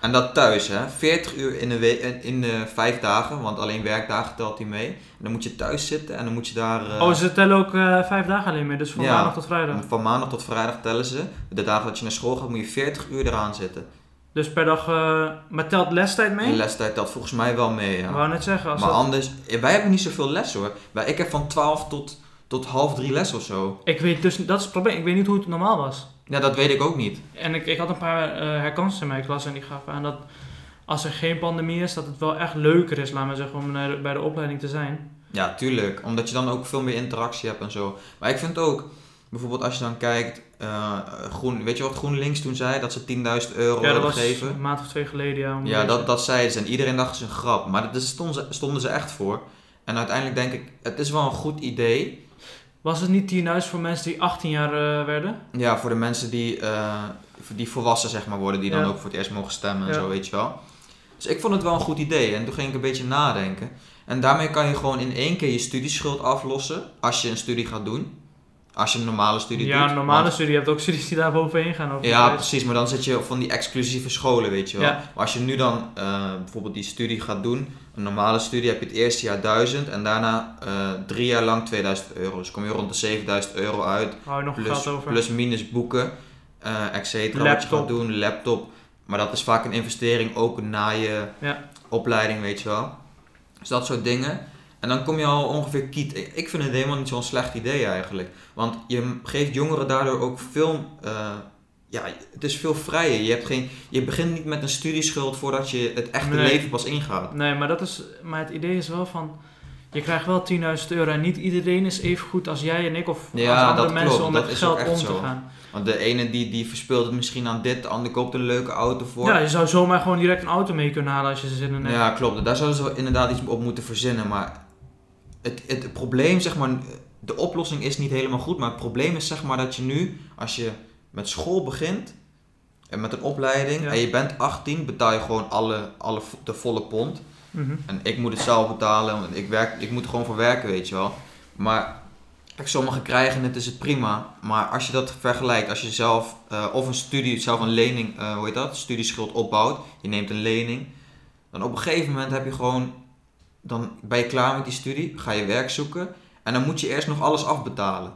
En dat thuis, hè? 40 uur in de, we- in- de vijf dagen, want alleen werkdagen telt hij mee. En dan moet je thuis zitten en dan moet je daar. eh, Oh, ze tellen ook eh, vijf dagen alleen meer. Dus van Ja. maandag tot vrijdag. Van maandag tot vrijdag tellen ze. De dagen dat je naar school gaat, moet je 40 uur eraan zitten. Dus per dag... eh, maar telt lestijd mee? Lestijd telt volgens mij wel mee, ja. Ik wou net zeggen. Als maar dat- anders, wij hebben niet zoveel les hoor. Wij, ik heb van 12 tot, tot half drie les of zo. Ik weet dus... Dat is het probleem. Ik weet niet hoe het normaal was. Ja, dat weet ik ook niet. En ik, ik had een paar eh herkansers in mijn klas en die gaven aan dat als er geen pandemie is, dat het wel echt leuker is, laat maar zeggen, om naar de- bij de opleiding te zijn. Ja, tuurlijk. Omdat je dan ook veel meer interactie hebt en zo. Maar ik vind ook, bijvoorbeeld als je dan kijkt, eh, groen, weet je wat GroenLinks toen zei? Dat ze 10.000 euro ja, dat geven. een maand of twee geleden. Ja, Ja, dat, dat zeiden ze. En iedereen dacht het is een grap. Maar daar stonden ze, stonden ze echt voor. En uiteindelijk denk ik, het is wel een goed idee. Was het niet 10.000 voor mensen die 18 jaar eh, werden? Ja, voor de mensen die, eh, die volwassen zeg maar worden, die dan ook voor het eerst mogen stemmen en Ja. zo, weet je wel. Dus ik vond het wel een goed idee. En toen ging ik een beetje nadenken. En daarmee kan je gewoon in één keer je studieschuld aflossen. Als je een studie gaat doen. Als je een normale studie ja, doet. een normale Want- studie. Je hebt ook studies die daar bovenheen gaan. Over ja, precies. Maar dan zit je op van die exclusieve scholen, weet je wel. Ja. Maar als je nu dan eh, bijvoorbeeld die studie gaat doen. Een normale studie heb je het eerste jaar 1000. En daarna eh, drie jaar lang 2000 euro. Dus kom je rond de 7000 euro uit. Hou je nog Plus, geld over. plus minus boeken, eh et cetera, wat je gaat doen, laptop. Maar dat is vaak een investering ook na je Ja. opleiding, weet je wel. Dus dat soort dingen. En dan kom je al ongeveer kiet. Ik vind het helemaal niet zo'n slecht idee eigenlijk. Want je geeft jongeren daardoor ook veel... eh, ja, het is veel vrijer. Je, hebt geen, je begint niet met een studieschuld voordat je het echte Nee. leven pas ingaat. Nee, maar, dat is, maar het idee is wel van... Je krijgt wel 10.000 euro en niet iedereen is even goed als jij en ik of Ja, als andere mensen klopt. om Dat met geld om te gaan. Want de ene die, die verspeelt het misschien aan dit, de ander koopt een leuke auto voor. Ja, je zou zomaar gewoon direct een auto mee kunnen halen als je ze zin in hebt. Ja, klopt. Daar zouden ze inderdaad iets op moeten verzinnen. Maar het, het probleem, zeg maar, de oplossing is niet helemaal goed. Maar het probleem is, zeg maar, dat je nu, als je met school begint en met een opleiding Ja. en je bent 18, betaal je gewoon alle, alle, de volle pond. Mhm. En ik moet het zelf betalen, want ik, werk, ik moet gewoon voor werken, weet je wel. Maar kijk, sommigen krijgen het, is het prima. Maar als je dat vergelijkt, als je zelf eh, of een studie, zelf een lening, eh, hoe heet dat, studieschuld opbouwt, je neemt een lening, dan op een gegeven moment heb je gewoon, dan ben je klaar met die studie, ga je werk zoeken en dan moet je eerst nog alles afbetalen.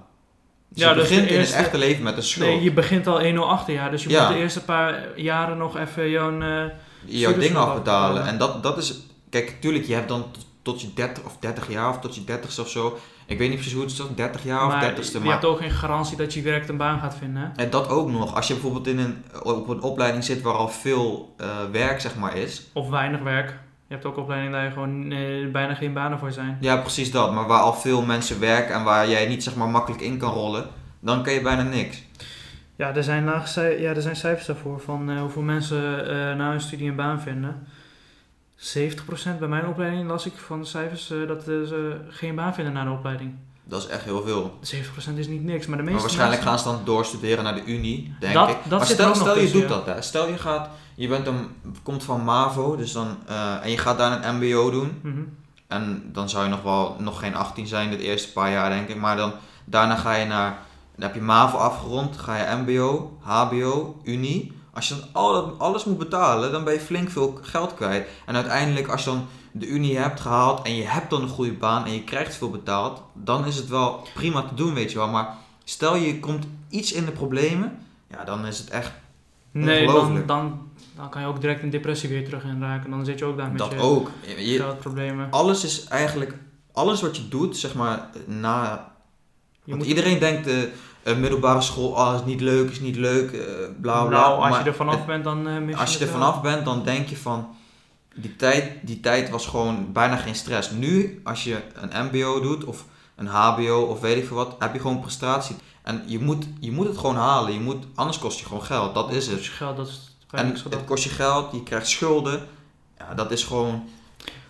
Dus Ja, je dus begint in het echte leven met een schuld. Nee, je begint al 1 achter jaar, dus je Ja. moet de eerste paar jaren nog even jouw... eh, jouw dingen afbetalen. En dat, dat is, kijk, tuurlijk, je hebt dan tot, je 30 of 30 jaar of tot je 30ste of zo. Ik weet niet precies hoe het is, 30 jaar of maar 30ste. je Maar hebt ook geen garantie dat je direct een baan gaat vinden. Hè? en dat ook nog. Als je bijvoorbeeld in een, op een opleiding zit waar al veel eh, werk zeg maar is. Of weinig werk. Je hebt ook opleidingen daar je gewoon eh, bijna geen banen voor zijn. Ja, precies dat. Maar waar al veel mensen werken en waar jij niet zeg maar makkelijk in kan rollen. Dan kan je bijna niks. Ja, er zijn, ja, er zijn cijfers daarvoor van eh, hoeveel mensen eh, na hun studie een baan vinden. 70% bij mijn opleiding las ik van de cijfers dat ze geen baan vinden na de opleiding. Dat is echt heel veel. 70% is niet niks, maar de meeste Maar waarschijnlijk gaan ze dan doorstuderen naar de Unie, denk Dat- ik. dat maar stel, stel je tussen, doet ja. dat, hè. Stel je gaat, je bent een, komt van MAVO, dus dan, eh, en je gaat daar een MBO doen. Mhm. En dan zou je nog wel nog geen 18 zijn, de eerste paar jaar denk ik. Maar dan, daarna ga je naar, dan heb je MAVO afgerond, ga je MBO, HBO, Unie. Als je dan al, alles moet betalen, dan ben je flink veel geld kwijt. En uiteindelijk, als je dan de Unie hebt gehaald en je hebt dan een goede baan en je krijgt veel betaald, dan is het wel prima te doen, weet je wel. Maar stel je komt iets in de problemen, ja, dan is het echt Nee, dan, dan, dan kan je ook direct in depressie weer terug in raken. Dan zit je ook daar met dat je ook. Je, geldproblemen. alles is eigenlijk, alles wat je doet, zeg maar, na... Je Want iedereen denkt, een middelbare school, oh, is niet leuk, is niet leuk, eh bla bla. nou, als Maar je er vanaf bent, dan eh mis je Als je er vanaf bent, dan denk je van, die tijd, die tijd was gewoon bijna geen stress. Nu, als je een mbo doet, of een hbo, of weet ik veel wat, heb je gewoon prestatie. En je moet, je moet het gewoon halen, je moet, anders kost je gewoon geld, dat is het. geld, dat is het En het kost je geld, je krijgt schulden. Ja, dat is gewoon...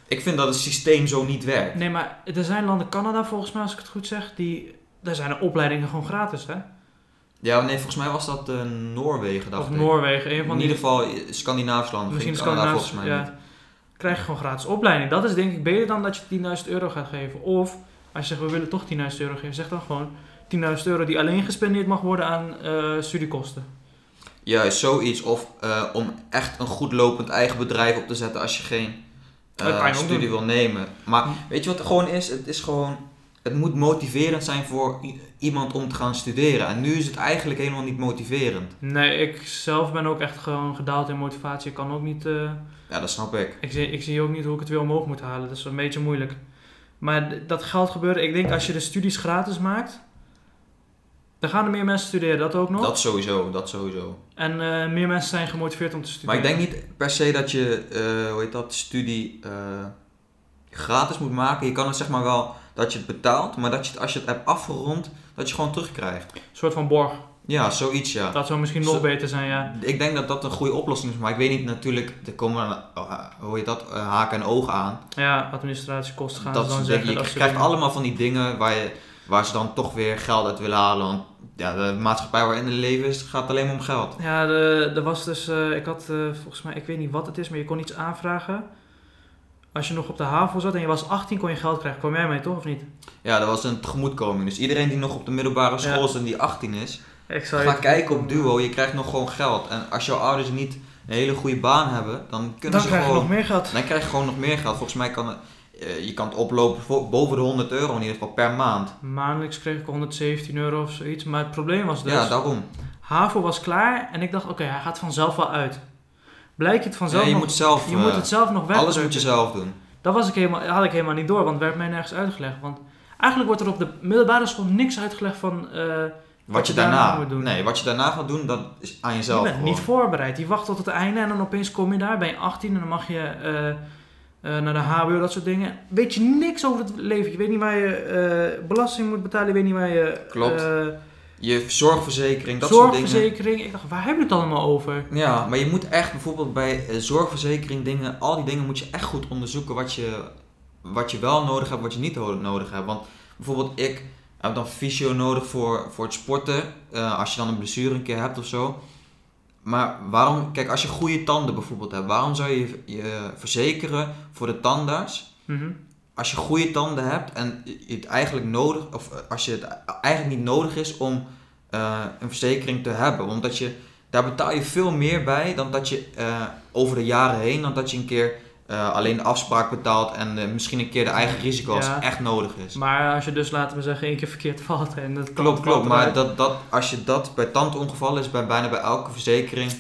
Ik vind dat het systeem zo niet werkt. Nee, maar er zijn landen, Canada volgens mij, als ik het goed zeg, die, daar zijn de opleidingen gewoon gratis, hè? Ja, nee, volgens mij was dat eh, Noorwegen, dacht Of ik. Noorwegen, een In van ieder die... geval eh, Scandinavisch landen. Misschien Canada Scandinavisch, volgens mij ja. niet. Krijg je gewoon gratis opleiding. Dat is denk ik beter dan dat je 10.000 euro gaat geven. Of, als je zegt, we willen toch 10.000 euro geven, zeg dan gewoon 10.000 euro die alleen gespendeerd mag worden aan eh, studiekosten. Juist, zoiets. Of eh, om echt een goed lopend eigen bedrijf op te zetten als je geen eh, studie wil nemen. Maar Hm. weet je wat het gewoon is? Het is gewoon... Het moet motiverend zijn voor iemand om te gaan studeren. En nu is het eigenlijk helemaal niet motiverend. Nee, ik zelf ben ook echt gewoon gedaald in motivatie. Ik kan ook niet... eh, Ja, dat snap ik. ik, zie, ik zie ook niet hoe ik het weer omhoog moet halen. Dat is een beetje moeilijk. Maar dat geld gebeuren... Ik denk als je de studies gratis maakt... Dan gaan er meer mensen studeren, dat ook nog. Dat sowieso, dat sowieso. En eh, meer mensen zijn gemotiveerd om te Maar studeren. ik denk niet per se dat je, eh, hoe heet dat, studie gratis moet maken. Je kan het zeg maar wel dat je het betaalt, maar dat je het als je het hebt afgerond, dat je gewoon terugkrijgt. Een soort van borg. Ja, zoiets ja. Dat zou misschien nog Zo- beter zijn, ja. Ik denk dat dat een goede oplossing is, maar ik weet niet natuurlijk, er komen, uh, hoe heet dat, eh, haken en ogen aan. Ja, administratiekosten gaan dat ze dan zeggen. dingen. dat Je krijgt dingen. allemaal van die dingen waar, je, waar ze dan toch weer geld uit willen halen. Want ja, de maatschappij waarin het leven is, gaat alleen maar om geld. Ja, er was dus... eh, ik had eh, volgens mij... Ik weet niet wat het is, maar je kon iets aanvragen. Als je nog op de HAVO zat en je was 18, kon je geld krijgen. Kwam jij mee, toch? Of niet? Ja, dat was een tegemoetkoming. Dus iedereen die nog op de middelbare school Ja. is en die 18 is, Ga je- kijken op Duo, je krijgt nog gewoon geld. En als jouw ouders niet een hele goede baan hebben, dan kunnen Dan ze krijg je gewoon... nog meer geld. Dan krijg je gewoon nog meer geld. Volgens mij kan het, eh, je kan het oplopen vo- boven de 100 euro in ieder geval per maand. Maandelijks kreeg ik 117 euro of zoiets. Maar het probleem was dus... Ja, daarom. HAVO was klaar en ik dacht, oké, hij gaat vanzelf wel uit. Blijkt het vanzelf Ja, je nog... moet zelf, je eh, moet het zelf nog weg. alles moet je zelf doen. Dat was ik helemaal, had ik helemaal niet door, want het werd mij nergens uitgelegd. Want eigenlijk wordt er op de middelbare school niks uitgelegd van... eh, Wat je je daarna moet doen. Nee, wat je daarna gaat doen, dat is aan je jezelf bent gewoon. niet voorbereid. Je wacht tot het einde en dan opeens kom je daar. Ben je 18 en dan mag je eh, eh, naar de HBO, dat soort dingen. Weet je niks over het leven. Je weet niet waar je eh, belasting moet betalen. Je weet niet waar je... Klopt. Je zorgverzekering, dat soort dingen. zorgverzekering. Ik dacht, waar hebben we het allemaal over? Ja, maar je moet echt bijvoorbeeld bij eh, zorgverzekering dingen, al die dingen moet je echt goed onderzoeken wat je, wat je wel nodig hebt, wat je niet nodig hebt. Want bijvoorbeeld ik heb dan fysio nodig voor, voor het sporten, eh, als je dan een blessure een keer hebt of zo. Maar waarom, kijk, als je goede tanden bijvoorbeeld hebt, waarom zou je je verzekeren voor de tandarts? Mhm. Als je goede tanden hebt en je het eigenlijk nodig, of eh, als je het eigenlijk niet nodig is om eh, een verzekering te hebben, omdat je daar betaal je veel meer bij dan dat je eh, over de jaren heen, dan dat je een keer alleen de afspraak betaalt en misschien een keer de eigen risico als Ja. het echt nodig is. Maar als je dus, laten we zeggen, één keer verkeerd valt en dat Klopt, klopt. Maar dat, dat, als je dat bij tandongevallen is, bij bijna bij elke verzekering,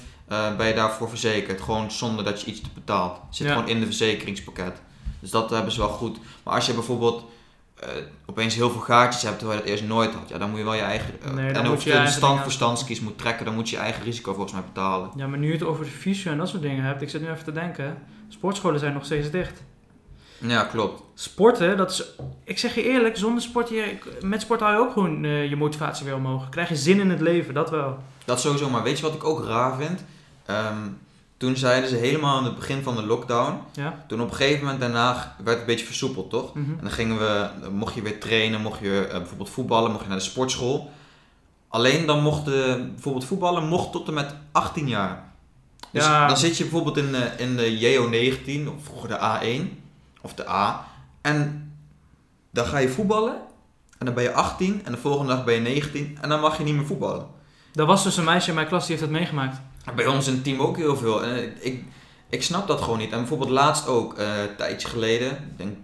ben je daarvoor verzekerd. Gewoon zonder dat je iets te betaalt. Zit Ja. gewoon in de verzekeringspakket. Dus dat hebben ze wel goed. Maar als je bijvoorbeeld eh, opeens heel veel gaatjes hebt, terwijl je dat eerst nooit had, ja, dan moet je wel je eigen. eh, Nee, en moet of je je de stand voor standskies moet trekken, dan moet je je eigen risico volgens mij betalen. Ja, maar nu je het over de fysio en dat soort dingen hebt, ik zit nu even te denken. Sportscholen zijn nog steeds dicht. Ja, klopt. Sporten, dat is, ik zeg je eerlijk, zonder sport, je, met sport hou je ook gewoon eh, je motivatie weer omhoog. Krijg je zin in het leven, dat wel. Dat sowieso, maar weet je wat ik ook raar vind? Ehm, toen zeiden ze helemaal aan het begin van de lockdown. Ja? Toen op een gegeven moment daarna werd het een beetje versoepeld, toch? Mhm. En dan gingen we, mocht je weer trainen, mocht je eh, bijvoorbeeld voetballen, mocht je naar de sportschool. Alleen dan mocht de, bijvoorbeeld voetballen mocht tot en met 18 jaar. Dus Ja. dan zit je bijvoorbeeld in de, in de JO19, of vroeger de A1, of de A. En dan ga je voetballen. En dan ben je 18 en de volgende dag ben je 19 en dan mag je niet meer voetballen. Er was dus een meisje in mijn klas die heeft dat meegemaakt. Bij ons in het team ook heel veel. En ik- ik, snap dat gewoon niet. En bijvoorbeeld laatst ook, eh, een tijdje geleden, ik denk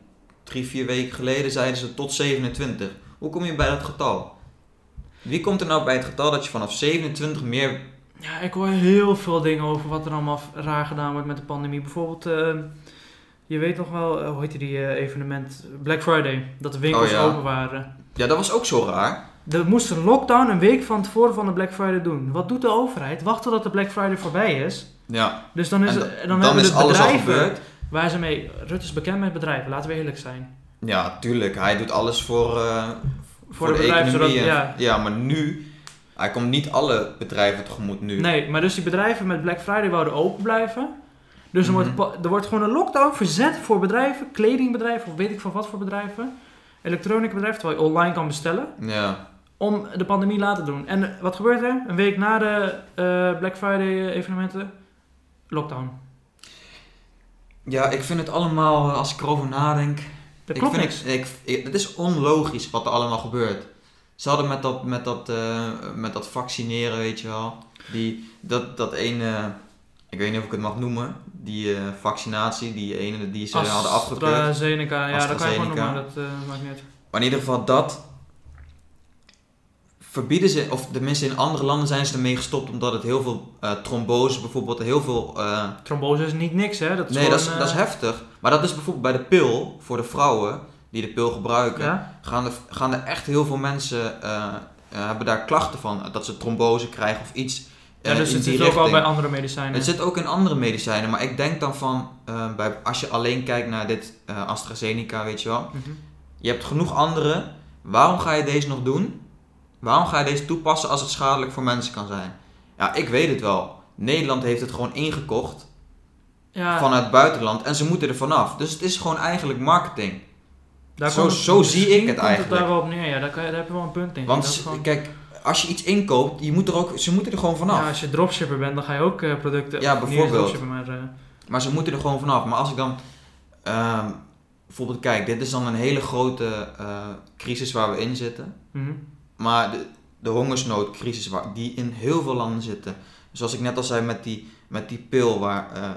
drie, vier weken geleden, zeiden ze tot 27. Hoe kom je bij dat getal? Wie komt er nou bij het getal dat je vanaf 27 meer... Ja, ik hoor heel veel dingen over wat er allemaal raar gedaan wordt met de pandemie. Bijvoorbeeld, eh, je weet nog wel, eh, hoe heet die eh, evenement? Black Friday. Dat de winkels Oh, ja. open waren. Ja, dat was ook zo raar. Er moest een lockdown een week van tevoren van de Black Friday doen. Wat doet de overheid? Wacht totdat de Black Friday voorbij is. Ja, Dus dan, is En dan, dan hebben de alles al bedrijven waar ze mee... Rutte is bekend met bedrijven, laten we eerlijk zijn. ja, tuurlijk. Hij doet alles voor, eh, Voor, de, bedrijven, zodat... Ja, ja, maar nu... Hij komt niet alle bedrijven tegemoet nu. Nee, maar dus die bedrijven met Black Friday wouden open blijven. Dus er, Mhm. wordt, er wordt gewoon een lockdown verzet voor bedrijven, kledingbedrijven of weet ik van wat voor bedrijven. Elektronica bedrijven, terwijl je online kan bestellen. Ja. Om de pandemie laten doen. En wat gebeurt er? Een week na de eh, Black Friday evenementen, lockdown. ja, ik vind het allemaal, eh, als ik erover nadenk... Dat ik klopt vind niks. Het, ik, ik- het is onlogisch wat er allemaal gebeurt. Ze hadden met dat, met dat, eh, met dat vaccineren, weet je wel. Die, dat, dat ene, ik weet niet of ik het mag noemen, die vaccinatie, die ene die ze hadden afgekeurd. AstraZeneca, ja, dat kan je gewoon noemen, dat maakt niet uit. Maar in ieder geval dat verbieden ze, of tenminste in andere landen zijn ze ermee gestopt omdat het heel veel eh trombose bijvoorbeeld, heel veel... eh, Trombose is niet niks, hè? Dat is nee, dat is, dat is eh, heftig. Maar dat is bijvoorbeeld bij de pil, voor de vrouwen die de pil gebruiken. Ja? gaan er, gaan er echt heel veel mensen hebben daar klachten van. Dat ze trombose krijgen of iets. ja, dus het zit ook al bij andere medicijnen. Het zit ook in andere medicijnen, maar ik denk dan van, bij, als je alleen kijkt naar dit AstraZeneca, weet je wel. Mhm. Je hebt genoeg andere. Waarom ga je deze nog doen? Waarom ga je deze toepassen als het schadelijk voor mensen kan zijn? Ja, ik weet het wel. Nederland heeft het gewoon ingekocht Ja, vanuit het buitenland en ze moeten er vanaf. Dus het is gewoon eigenlijk marketing. daar zo- komt- zo zie ik het komt eigenlijk. daar wel op neer, ja. Daar, kan je, daar heb je wel een punt in. Want gewoon- kijk, als je iets inkoopt, je moet er ook, ze moeten er gewoon vanaf. Ja, als je dropshipper bent, dan ga je ook eh, producten... Ja, bijvoorbeeld. maar... eh, Maar ze moeten er gewoon vanaf. Maar als ik dan ehm, bijvoorbeeld kijk, dit is dan een hele grote eh, crisis waar we in zitten. mhm. Maar de, hongersnoodcrisis waar, die in heel veel landen zitten. Zoals ik net al zei met die, met die pil waar, eh,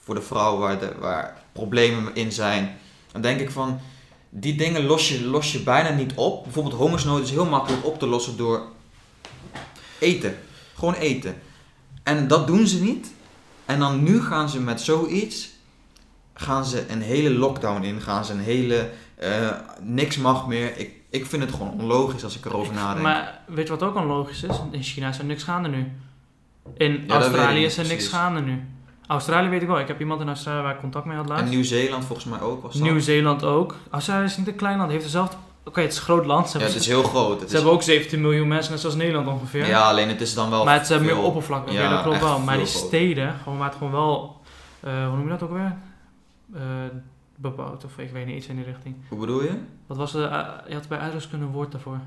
voor de vrouw waar, de, waar problemen in zijn. Dan denk ik van, die dingen los je, los je bijna niet op. Bijvoorbeeld hongersnood is heel makkelijk op te lossen door eten. Gewoon eten. En dat doen ze niet. En dan nu gaan ze met zoiets, gaan ze een hele lockdown in. Gaan ze een hele, eh, niks mag meer. Ik, ik vind het gewoon onlogisch als ik erover nadenk. Maar weet je wat ook onlogisch is? In China is er niks gaande nu. In Australië is er niks gaande nu. Australië weet ik wel. Ik heb iemand in Australië waar ik contact mee had laatst. En Nieuw-Zeeland volgens mij ook was. Nieuw-Zeeland ook. Australië is niet een klein land. heeft dezelfde... Oké, het is een groot land. Ze, Ja, het is heel groot. Het ze is, hebben ook 17 miljoen mensen, net zoals Nederland ongeveer. ja, alleen het is dan wel maar het is meer veel- oppervlak. Oké, Ja, dat klopt wel. Maar die steden, gewoon waar het gewoon wel... eh, hoe noem je dat ook weer? Eh, bebouwd of ik weet niet, iets in die richting. Hoe bedoel je? Wat was de... eh, je had bij uitdrukkunde een woord daarvoor.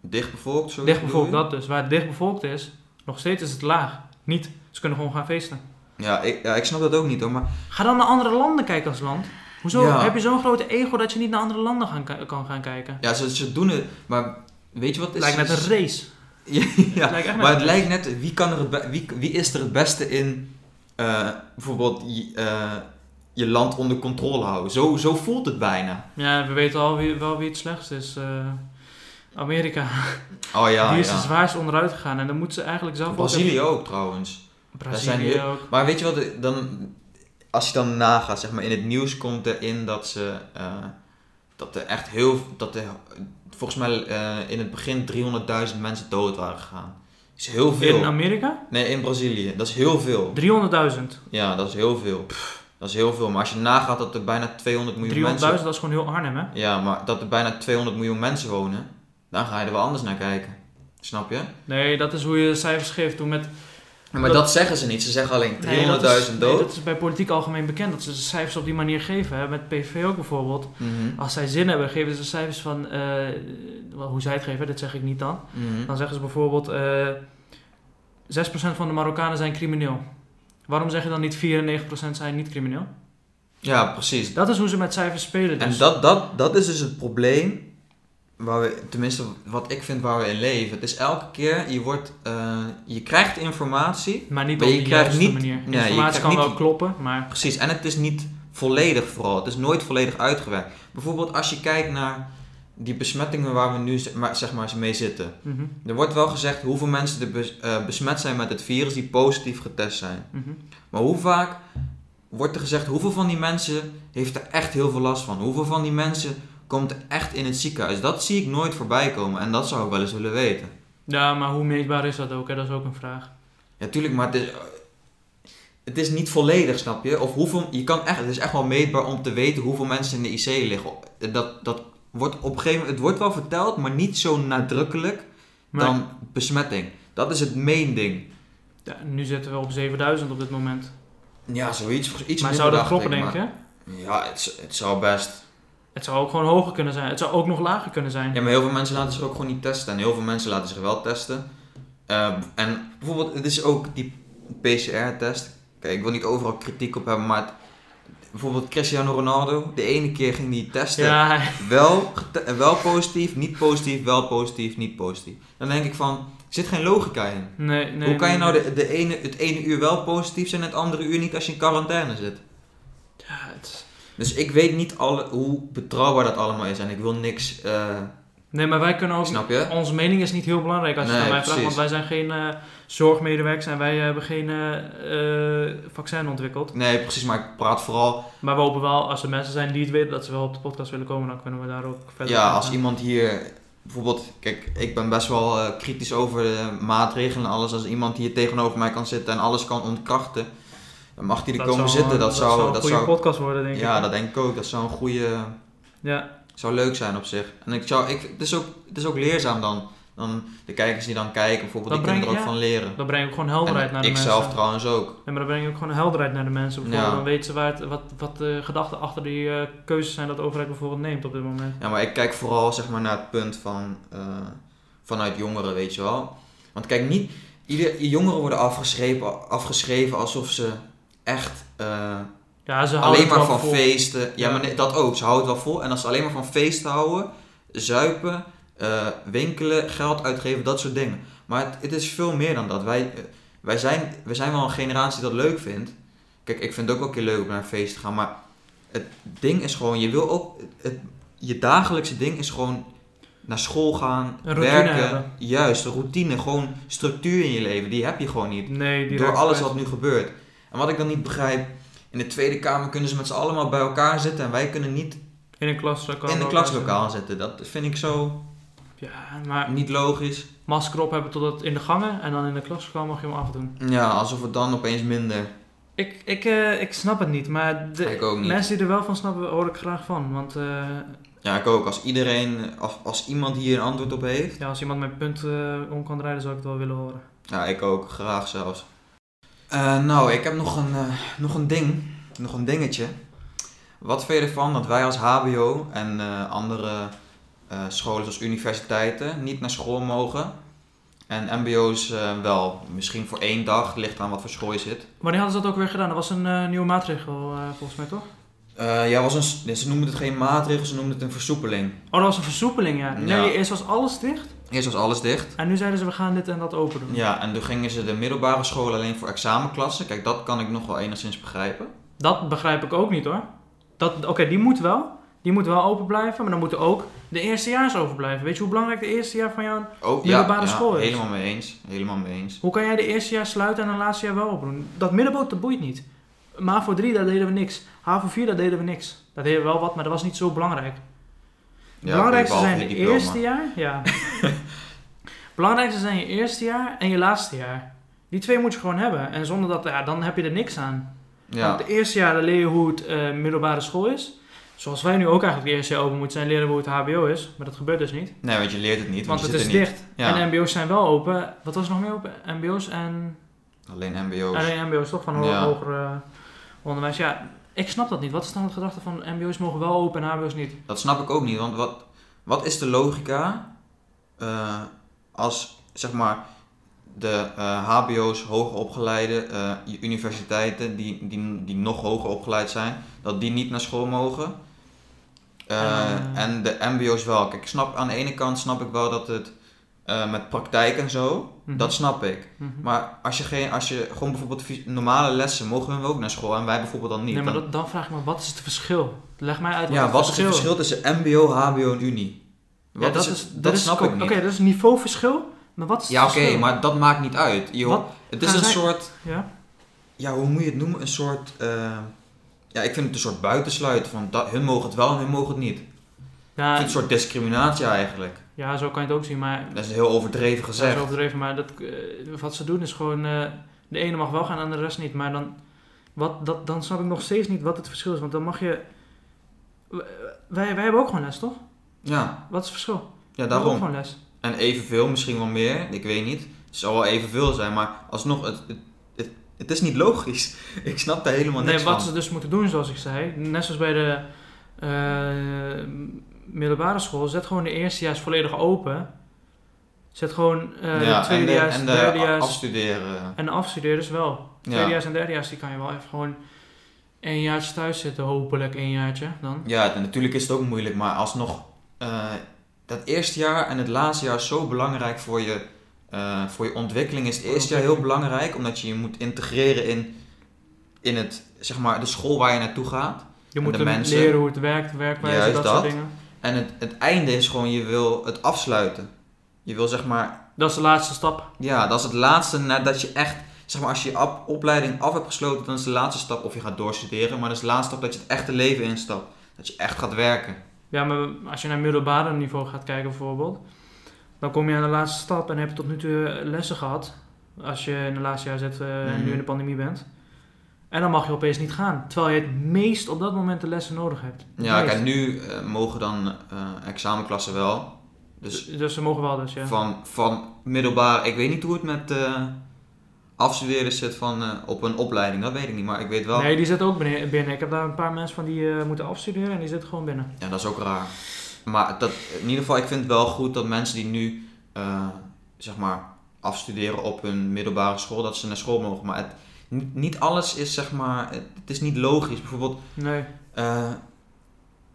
Dichtbevolkt? Zo Dichtbevolkt, dat dus. Waar het dichtbevolkt is, nog steeds is het laag. Niet. Ze kunnen gewoon gaan feesten. Ja ik, ja, ik snap dat ook niet hoor. Maar Ga dan naar andere landen kijken als land. Hoezo Ja. heb je zo'n grote ego dat je niet naar andere landen gaan, kan gaan kijken? ja, ze, ze doen het. Maar weet je wat Het is? lijkt net een race. [LAUGHS] ja, [LAUGHS] Het maar het lijkt net, wie, kan er wie, wie is er het beste in eh, bijvoorbeeld eh, je land onder controle houden? Zo, zo voelt het bijna. Ja, we weten al wie, wel wie het slechtst is. eh, Amerika. [LAUGHS] Oh ja, Die is ja. er zwaarst onderuit gegaan. En dan moeten ze eigenlijk zelf ook Brazilië ook trouwens. Daar zijn Brazilië heel- ook. Maar weet je wat, dan, als je dan nagaat, zeg maar, in het nieuws komt erin dat ze, eh, dat er echt heel, dat er, volgens mij eh, in het begin 300.000 mensen dood waren gegaan. Dat is heel veel. In Amerika? nee, in Brazilië. Dat is heel veel. 300.000. 300.000, Ja, dat is heel veel. Dat is heel veel. Maar als je nagaat dat er bijna 200 miljoen mensen... dat is gewoon heel Arnhem, hè? Ja, maar dat er bijna 200 miljoen mensen wonen, dan ga je er wel anders naar kijken. Snap je? Nee, dat is hoe je cijfers geeft. Toen met Maar dat, Dat- zeggen ze niet. Ze zeggen alleen 300.000 Nee, dat is- nee, dood. dat is bij politiek algemeen bekend. Dat ze de cijfers op die manier geven. Hè? Met PVV ook bijvoorbeeld. Mhm. Als zij zin hebben, geven ze cijfers van... eh, hoe zij het geven, dit zeg ik niet dan. Mhm. Dan zeggen ze bijvoorbeeld... eh 6% van de Marokkanen zijn crimineel. Waarom zeg je dan niet 94% zijn niet crimineel? Ja, precies. Dat is hoe ze met cijfers spelen. Dus. En dat, dat, dat is dus het probleem waar we, tenminste wat ik vind waar we in leven. Het is elke keer, je wordt, eh, je krijgt informatie. Maar niet Maar op je de juiste niet- manier. nee, Informatie kan niet wel kloppen, maar Precies, en het is niet volledig vooral. Het is nooit volledig uitgewerkt. Bijvoorbeeld als je kijkt naar die besmettingen waar we nu zeg maar, mee zitten. mhm, Er wordt wel gezegd hoeveel mensen er bes- eh, besmet zijn met het virus die positief getest zijn. mhm. Maar hoe vaak wordt er gezegd hoeveel van die mensen heeft er echt heel veel last van? Hoeveel van die mensen komt er echt in het ziekenhuis? Dat zie ik nooit voorbij komen en dat zou ik wel eens willen weten. ja, maar hoe meetbaar is dat ook? Hè? Dat is ook een vraag. Ja, tuurlijk, maar het is, het is niet volledig, snap je? Of hoeveel, je kan echt, het is echt wel meetbaar om te weten hoeveel mensen in de IC liggen. Dat, dat wordt op een gegeven moment, het wordt wel verteld, maar niet zo nadrukkelijk dan besmetting. Dat is het main ding. ja, nu zitten we op 7000 op dit moment. Ja, zoiets. Iets maar zou dat kloppen, denk je? Ja, het, het zou best. Het zou ook gewoon hoger kunnen zijn. Het zou ook nog lager kunnen zijn. Ja, maar heel veel mensen laten zich ook gewoon niet testen. En heel veel mensen laten zich wel testen. Eh, en bijvoorbeeld, het is ook die PCR-test. Kijk, ik wil niet overal kritiek op hebben, maar het- bijvoorbeeld Cristiano Ronaldo. De ene keer ging die testen. Ja, Wel, wel positief, niet positief, wel positief, niet positief. Dan denk ik van, er zit geen logica in. nee, nee. Hoe kan je nou de, de ene, het ene uur wel positief zijn en het andere uur niet als je in quarantaine zit? Ja, het- Dus ik weet niet alle, hoe betrouwbaar dat allemaal is en ik wil niks, eh, Nee, maar wij kunnen ook... snap je? Onze mening is niet heel belangrijk als je Nee, aan mij vraagt, want wij zijn geen eh, zorgmedewerkers en wij hebben geen eh, eh, vaccin ontwikkeld. Nee, precies, maar ik praat vooral, Maar we hopen wel, als er mensen zijn die het weten, dat ze wel op de podcast willen komen, dan kunnen we daar ook verder ja, als gaan. iemand hier, bijvoorbeeld, kijk, ik ben best wel kritisch over de maatregelen en alles. Als iemand hier tegenover mij kan zitten en alles kan ontkrachten, dan mag hij er Dat komen zou- zitten. Dat, zou, een dat goede zou, podcast worden, denk ik. ja, dat denk ik ook. Dat zou een goede, Ja, zou leuk zijn op zich. En ik zou, ik, het, is ook, het is ook leerzaam dan, dan de kijkers die dan kijken, bijvoorbeeld, die kunnen er ook van leren. dan breng ik gewoon helderheid naar de ik mensen. zelf trouwens ook. Ja, maar dan breng ik ook gewoon helderheid naar de mensen. Bijvoorbeeld, Ja. Dan weten ze waar het, wat, wat de gedachten achter die eh, keuzes zijn dat de overheid bijvoorbeeld neemt op dit moment. Ja, maar ik kijk vooral zeg maar, naar het punt van, eh, vanuit jongeren, weet je wel. Want kijk, niet ieder, jongeren worden afgeschreven, afgeschreven alsof ze echt eh, Ja, ze alleen maar van vol. feesten. Ja, maar nee, dat ook. Ze houden het wel vol. En als ze alleen maar van feesten houden, zuipen, eh, winkelen, geld uitgeven, dat soort dingen. Maar het, het is veel meer dan dat. Wij, eh, wij, zijn, wij zijn wel een generatie die dat leuk vindt. Kijk, ik vind het ook wel een keer leuk om naar een feest te gaan. Maar het ding is gewoon, je wil ook. Het, je dagelijkse ding is gewoon naar school gaan, werken. hebben. Juist, routine, gewoon structuur in je leven. Die heb je gewoon niet. Nee, die Door alles wat nu gebeurt. En wat ik dan niet begrijp, in de Tweede Kamer kunnen ze met z'n allemaal bij elkaar zitten en wij kunnen niet In een klaslokaal. in een klaslokaal zitten. Dat vind ik zo Ja, maar niet logisch. masker op hebben tot het in de gangen en dan in de klaslokaal mag je hem afdoen. Ja, alsof het dan opeens minder. Ik, ik, eh, ik snap het niet, maar de niet. mensen die er wel van snappen, hoor ik graag van. Want eh, Ja, ik ook. Als iedereen, als, als iemand hier een antwoord op heeft. ja, als iemand mijn punt eh, om kan draaien, zou ik het wel willen horen. Ja, ik ook. Graag zelfs. Eh, nou, ik heb nog een, eh, nog een ding. Nog een dingetje. Wat vind je ervan dat wij als HBO en eh, andere scholen zoals universiteiten niet naar school mogen? En MBO's wel. Misschien voor één dag, ligt aan wat voor school je zit. Wanneer hadden ze dat ook weer gedaan? Dat was een nieuwe maatregel, volgens mij toch? Ja, was een, ze noemden het geen maatregel, ze noemden het een versoepeling. Oh, dat was een versoepeling, ja. Nee, Ja. eerst was alles dicht. Eerst was alles dicht. En nu zeiden ze, we gaan dit en dat open doen. Ja, en toen gingen ze de middelbare scholen alleen voor examenklassen. Kijk, dat kan ik nog wel enigszins begrijpen. Dat begrijp ik ook niet hoor. Dat- Oké, die moet wel. Die moet wel open blijven, maar dan moeten ook de eerstejaars open blijven. Weet je hoe belangrijk de eerste jaar van jou... Oh, Middelbare ja, ja, school is. helemaal mee eens. Helemaal mee eens. Hoe kan jij de eerste jaar sluiten en een laatste jaar wel open doen? Dat middenboot, dat boeit niet. MAVO 3, daar deden we niks. HAVO 4, daar deden we niks. Dat deden we wel wat, maar dat was niet zo belangrijk. Ja, belangrijkste zijn je diploma. eerste jaar. Ja. [LAUGHS] belangrijkste zijn je eerste jaar en je laatste jaar. Die twee moet je gewoon hebben. En zonder dat, ja, dan heb je er niks aan. Ja, Want het eerste jaar leer je hoe het eh, middelbare school is. Zoals wij nu ook eigenlijk het eerste jaar open moeten zijn, leren we hoe het HBO is. Maar dat gebeurt dus niet. nee, want je leert het niet, want, het is dicht. Ja, En MBO's zijn wel open. Wat was er nog meer open? MBO's en. alleen mbo's. Alleen MBO's toch van ho- Ja. hoger eh, onderwijs. Ja, ik snap dat niet. Wat is dan het gedachte van MBO's mogen wel open en HBO's niet? Dat snap ik ook niet, want wat, wat is de logica eh, als, zeg maar, de eh, hbo's, hoger opgeleide, eh, universiteiten die, die, die nog hoger opgeleid zijn, dat die niet naar school mogen? Eh, En, eh, en de MBO's wel. Kijk, ik snap, aan de ene kant snap ik wel dat het eh, met praktijk en zo, Mhm. dat snap ik. Mhm. Maar als je, geen, als je gewoon bijvoorbeeld normale lessen, mogen we ook naar school en wij bijvoorbeeld dan niet. nee, maar Dan- dat, dan vraag ik me, wat is het verschil? Leg mij uit ja, wat is het verschil tussen MBO, HBO en Unie? Ja, Wat dat is het- is, dat is snap ik niet. Oké, dat is een niveauverschil. Maar wat is het Ja, oké, verschil? maar dat maakt niet uit. Wat het is gaan een zij- soort, Ja? ja, hoe moet je het noemen? Een soort, eh, ja, ik vind het een soort buitensluit van dat, hun mogen het wel en hun mogen het niet. Ik Ja, vind het een soort discriminatie eigenlijk. Ja, zo kan je het ook zien. Maar Dat is heel overdreven dat gezegd. is overdreven. Maar dat, eh, wat ze doen is gewoon... eh, de ene mag wel gaan en de rest niet. Maar dan, wat, dat, dan snap ik nog steeds niet wat het verschil is. Want dan mag je... Wij, wij hebben ook gewoon les, toch? Ja, Wat is het verschil? ja, We hebben ook daarom. gewoon les. En evenveel, misschien wel meer, ik weet niet. Het zal wel evenveel zijn, maar alsnog, het, het, het, het is niet logisch. [LAUGHS] Ik snap daar helemaal Nee, niks wat van. ze dus moeten doen, zoals ik zei, net zoals bij de eh, middelbare school, zet gewoon de eerstejaars volledig open. Zet gewoon eh ja, de tweedejaars, en de, en en de derdejaars afstuderen. en de afstudeerders wel. Ja. Tweedejaars en derdejaars, die kan je wel even gewoon een jaartje thuis zitten, hopelijk een jaartje dan. Ja, natuurlijk is het ook moeilijk, maar alsnog, eh, dat eerste jaar en het laatste jaar is zo belangrijk voor je, eh, voor je ontwikkeling. Is het eerste jaar heel belangrijk, omdat je je moet integreren in, in het, zeg maar, de school waar je naartoe gaat. Je moet de hem mensen- leren hoe het werkt, werkwijze, dat, soort dingen. En het, het einde is gewoon, je wil het afsluiten. Je wil zeg maar Dat is de laatste stap. Ja, dat is het laatste nadat je echt, zeg maar, als je je op- opleiding af hebt gesloten, dan is de laatste stap of je gaat doorstuderen, maar dat is de laatste stap dat je het echte leven instapt. Dat je echt gaat werken. Ja, maar als je naar middelbare niveau gaat kijken bijvoorbeeld, dan kom je aan de laatste stap en heb je tot nu toe lessen gehad. Als je in het laatste jaar zit eh, en Mhm. nu in de pandemie bent. En dan mag je opeens niet gaan. Terwijl je het meest op dat moment de lessen nodig hebt. Ja, meest. kijk, nu eh, mogen dan eh, examenklassen wel. Dus Dus, dus ze mogen wel dus, ja. van, van middelbaar, ik weet niet hoe het met eh afstudeerders zit van, op een opleiding, dat weet ik niet, maar ik weet wel. Nee, die zitten ook binnen. Ik heb daar een paar mensen van die moeten afstuderen en die zitten gewoon binnen. Ja, dat is ook raar. Maar dat, in ieder geval, ik vind het wel goed dat mensen die nu, zeg maar, afstuderen op hun middelbare school, dat ze naar school mogen. Maar het, niet, alles is, zeg maar, het, is niet logisch. Bijvoorbeeld, Nee. eh,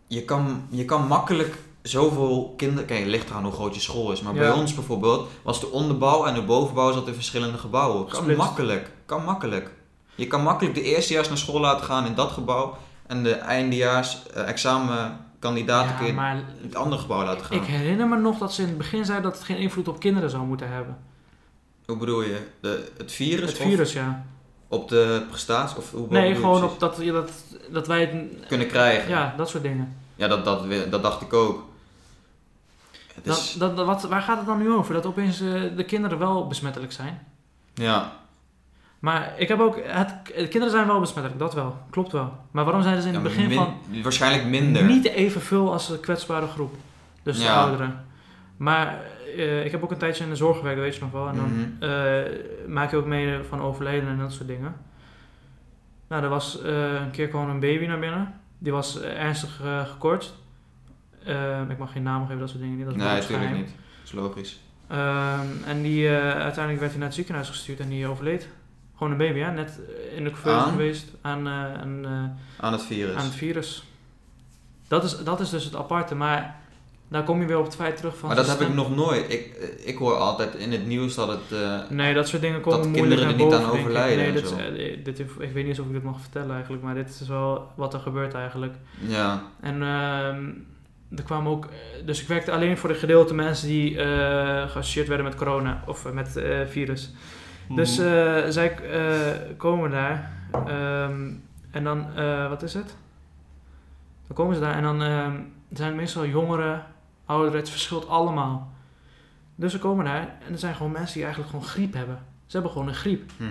je, kan, je kan makkelijk zoveel kinderen, kijk, het ligt eraan hoe groot je school is. Maar bij ons bijvoorbeeld, was de onderbouw en de bovenbouw zat in verschillende gebouwen. Kan makkelijk, kan makkelijk. Je kan makkelijk de eerstejaars naar school laten gaan in dat gebouw. En de eindejaars Ja, je maar in het andere gebouw laten gaan. ik herinner me nog dat ze in het begin zeiden dat het geen invloed op kinderen zou moeten hebben. Hoe bedoel je? De, het virus? Het of virus, ja. Op de prestatie? Of hoe Nee, gewoon op dat, je dat, dat wij het... Kunnen krijgen. Ja, dat soort dingen. Ja, dat, dat, dat dacht ik ook. Het is, dat, dat- wat, waar gaat het dan nu over? Dat opeens eh, de kinderen wel besmettelijk zijn? ja, Maar ik heb ook... Het, de kinderen zijn wel besmettelijk, dat wel. Klopt wel. Maar waarom zijn ze in ja, het begin min- van... Waarschijnlijk minder. Niet evenveel als de kwetsbare groep. Dus de Ja. ouderen. Maar eh, ik heb ook een tijdje in de zorg gewerkt, weet je nog wel. En dan Mhm. eh, maak je ook mee van overleden en dat soort dingen. Nou, er was eh, een keer kwam een baby naar binnen. Die was ernstig gekort. Ik mag geen namen geven, dat soort dingen niet. Dat is nee, natuurlijk niet. Dat is logisch. Ehm, en die, uiteindelijk werd hij naar het ziekenhuis gestuurd en die overleed. Gewoon een baby, hè? net in de Aan? geweest aan, aan, Aan het virus. aan het virus. Dat is, dat is dus het aparte, maar daar kom je weer op het feit terug van... maar dat heb ik nog nooit. Ik, ik hoor altijd in het nieuws dat het... eh, Nee, dat soort dingen komen dat kinderen er niet aan overlijden Nee, en dit, is, zo. eh, dit, ik weet niet eens of ik dit mag vertellen eigenlijk, maar dit is wel wat er gebeurt eigenlijk. ja, En ehm, er kwamen ook... eh, Dus ik werkte alleen voor de gedeelte mensen die eh geassocieerd werden met corona of met eh virus. Dus eh, zij eh, komen daar ehm, en dan, eh, wat is het? Dan komen ze daar en dan ehm, zijn het meestal jongeren, het verschilt allemaal. Dus ze komen daar en er zijn gewoon mensen die eigenlijk gewoon griep hebben. Ze hebben gewoon een griep. mhm.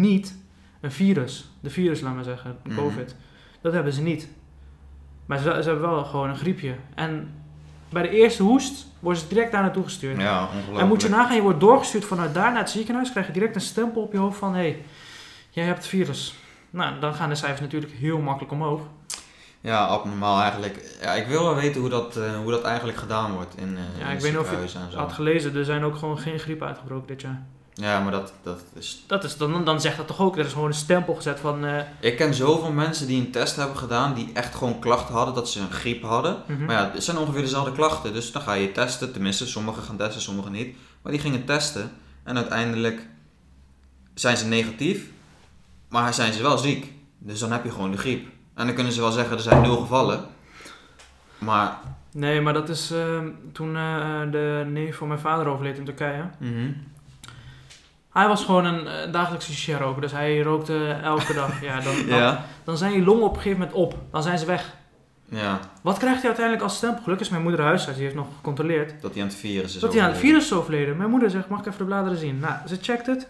Niet een virus. De virus, laat maar zeggen, de Mhm. COVID. Dat hebben ze niet. Maar ze, ze hebben wel gewoon een griepje. En bij de eerste hoest worden ze direct daar naartoe gestuurd. ja, ongelooflijk. En moet je nagaan, je wordt doorgestuurd vanuit daar naar het ziekenhuis, krijg je direct een stempel op je hoofd van hé, hey, jij hebt het virus. Nou, dan gaan de cijfers natuurlijk heel makkelijk omhoog. Ja, abnormaal eigenlijk. Ja, ik wil wel weten hoe dat, eh, hoe dat eigenlijk gedaan wordt in, eh Ja, in ik weet niet of je had gelezen, er zijn ook gewoon geen griep uitgebroken dit jaar. Ja, maar dat, dat is... Dat is, dan, dan zegt dat toch ook, er is gewoon een stempel gezet van... eh, Ik ken zoveel mensen die een test hebben gedaan die echt gewoon klachten hadden dat ze een griep hadden. mhm. Maar ja, het zijn ongeveer dezelfde klachten. Dus dan ga je testen. Tenminste, sommigen gaan testen, sommigen niet. Maar die gingen testen. En uiteindelijk zijn ze negatief. Maar zijn ze wel ziek. Dus dan heb je gewoon de griep. En dan kunnen ze wel zeggen, er zijn nul gevallen. Maar... Nee, maar dat is eh, toen eh, de neef van mijn vader overleed in Turkije. mhm. Hij was gewoon een eh, dagelijkse shisha-roker, dus hij rookte elke dag. Ja, dan, [LAUGHS] dan, Ja. dan zijn je longen op een gegeven moment op. Dan zijn ze weg. Ja, Wat krijgt hij uiteindelijk als stempel? Gelukkig is mijn moeder huisarts, die heeft nog gecontroleerd. dat hij aan het virus is Dat hij aan het virus is overleden. Mijn moeder zegt, mag ik even de bladeren zien? Nou, ze checkt het.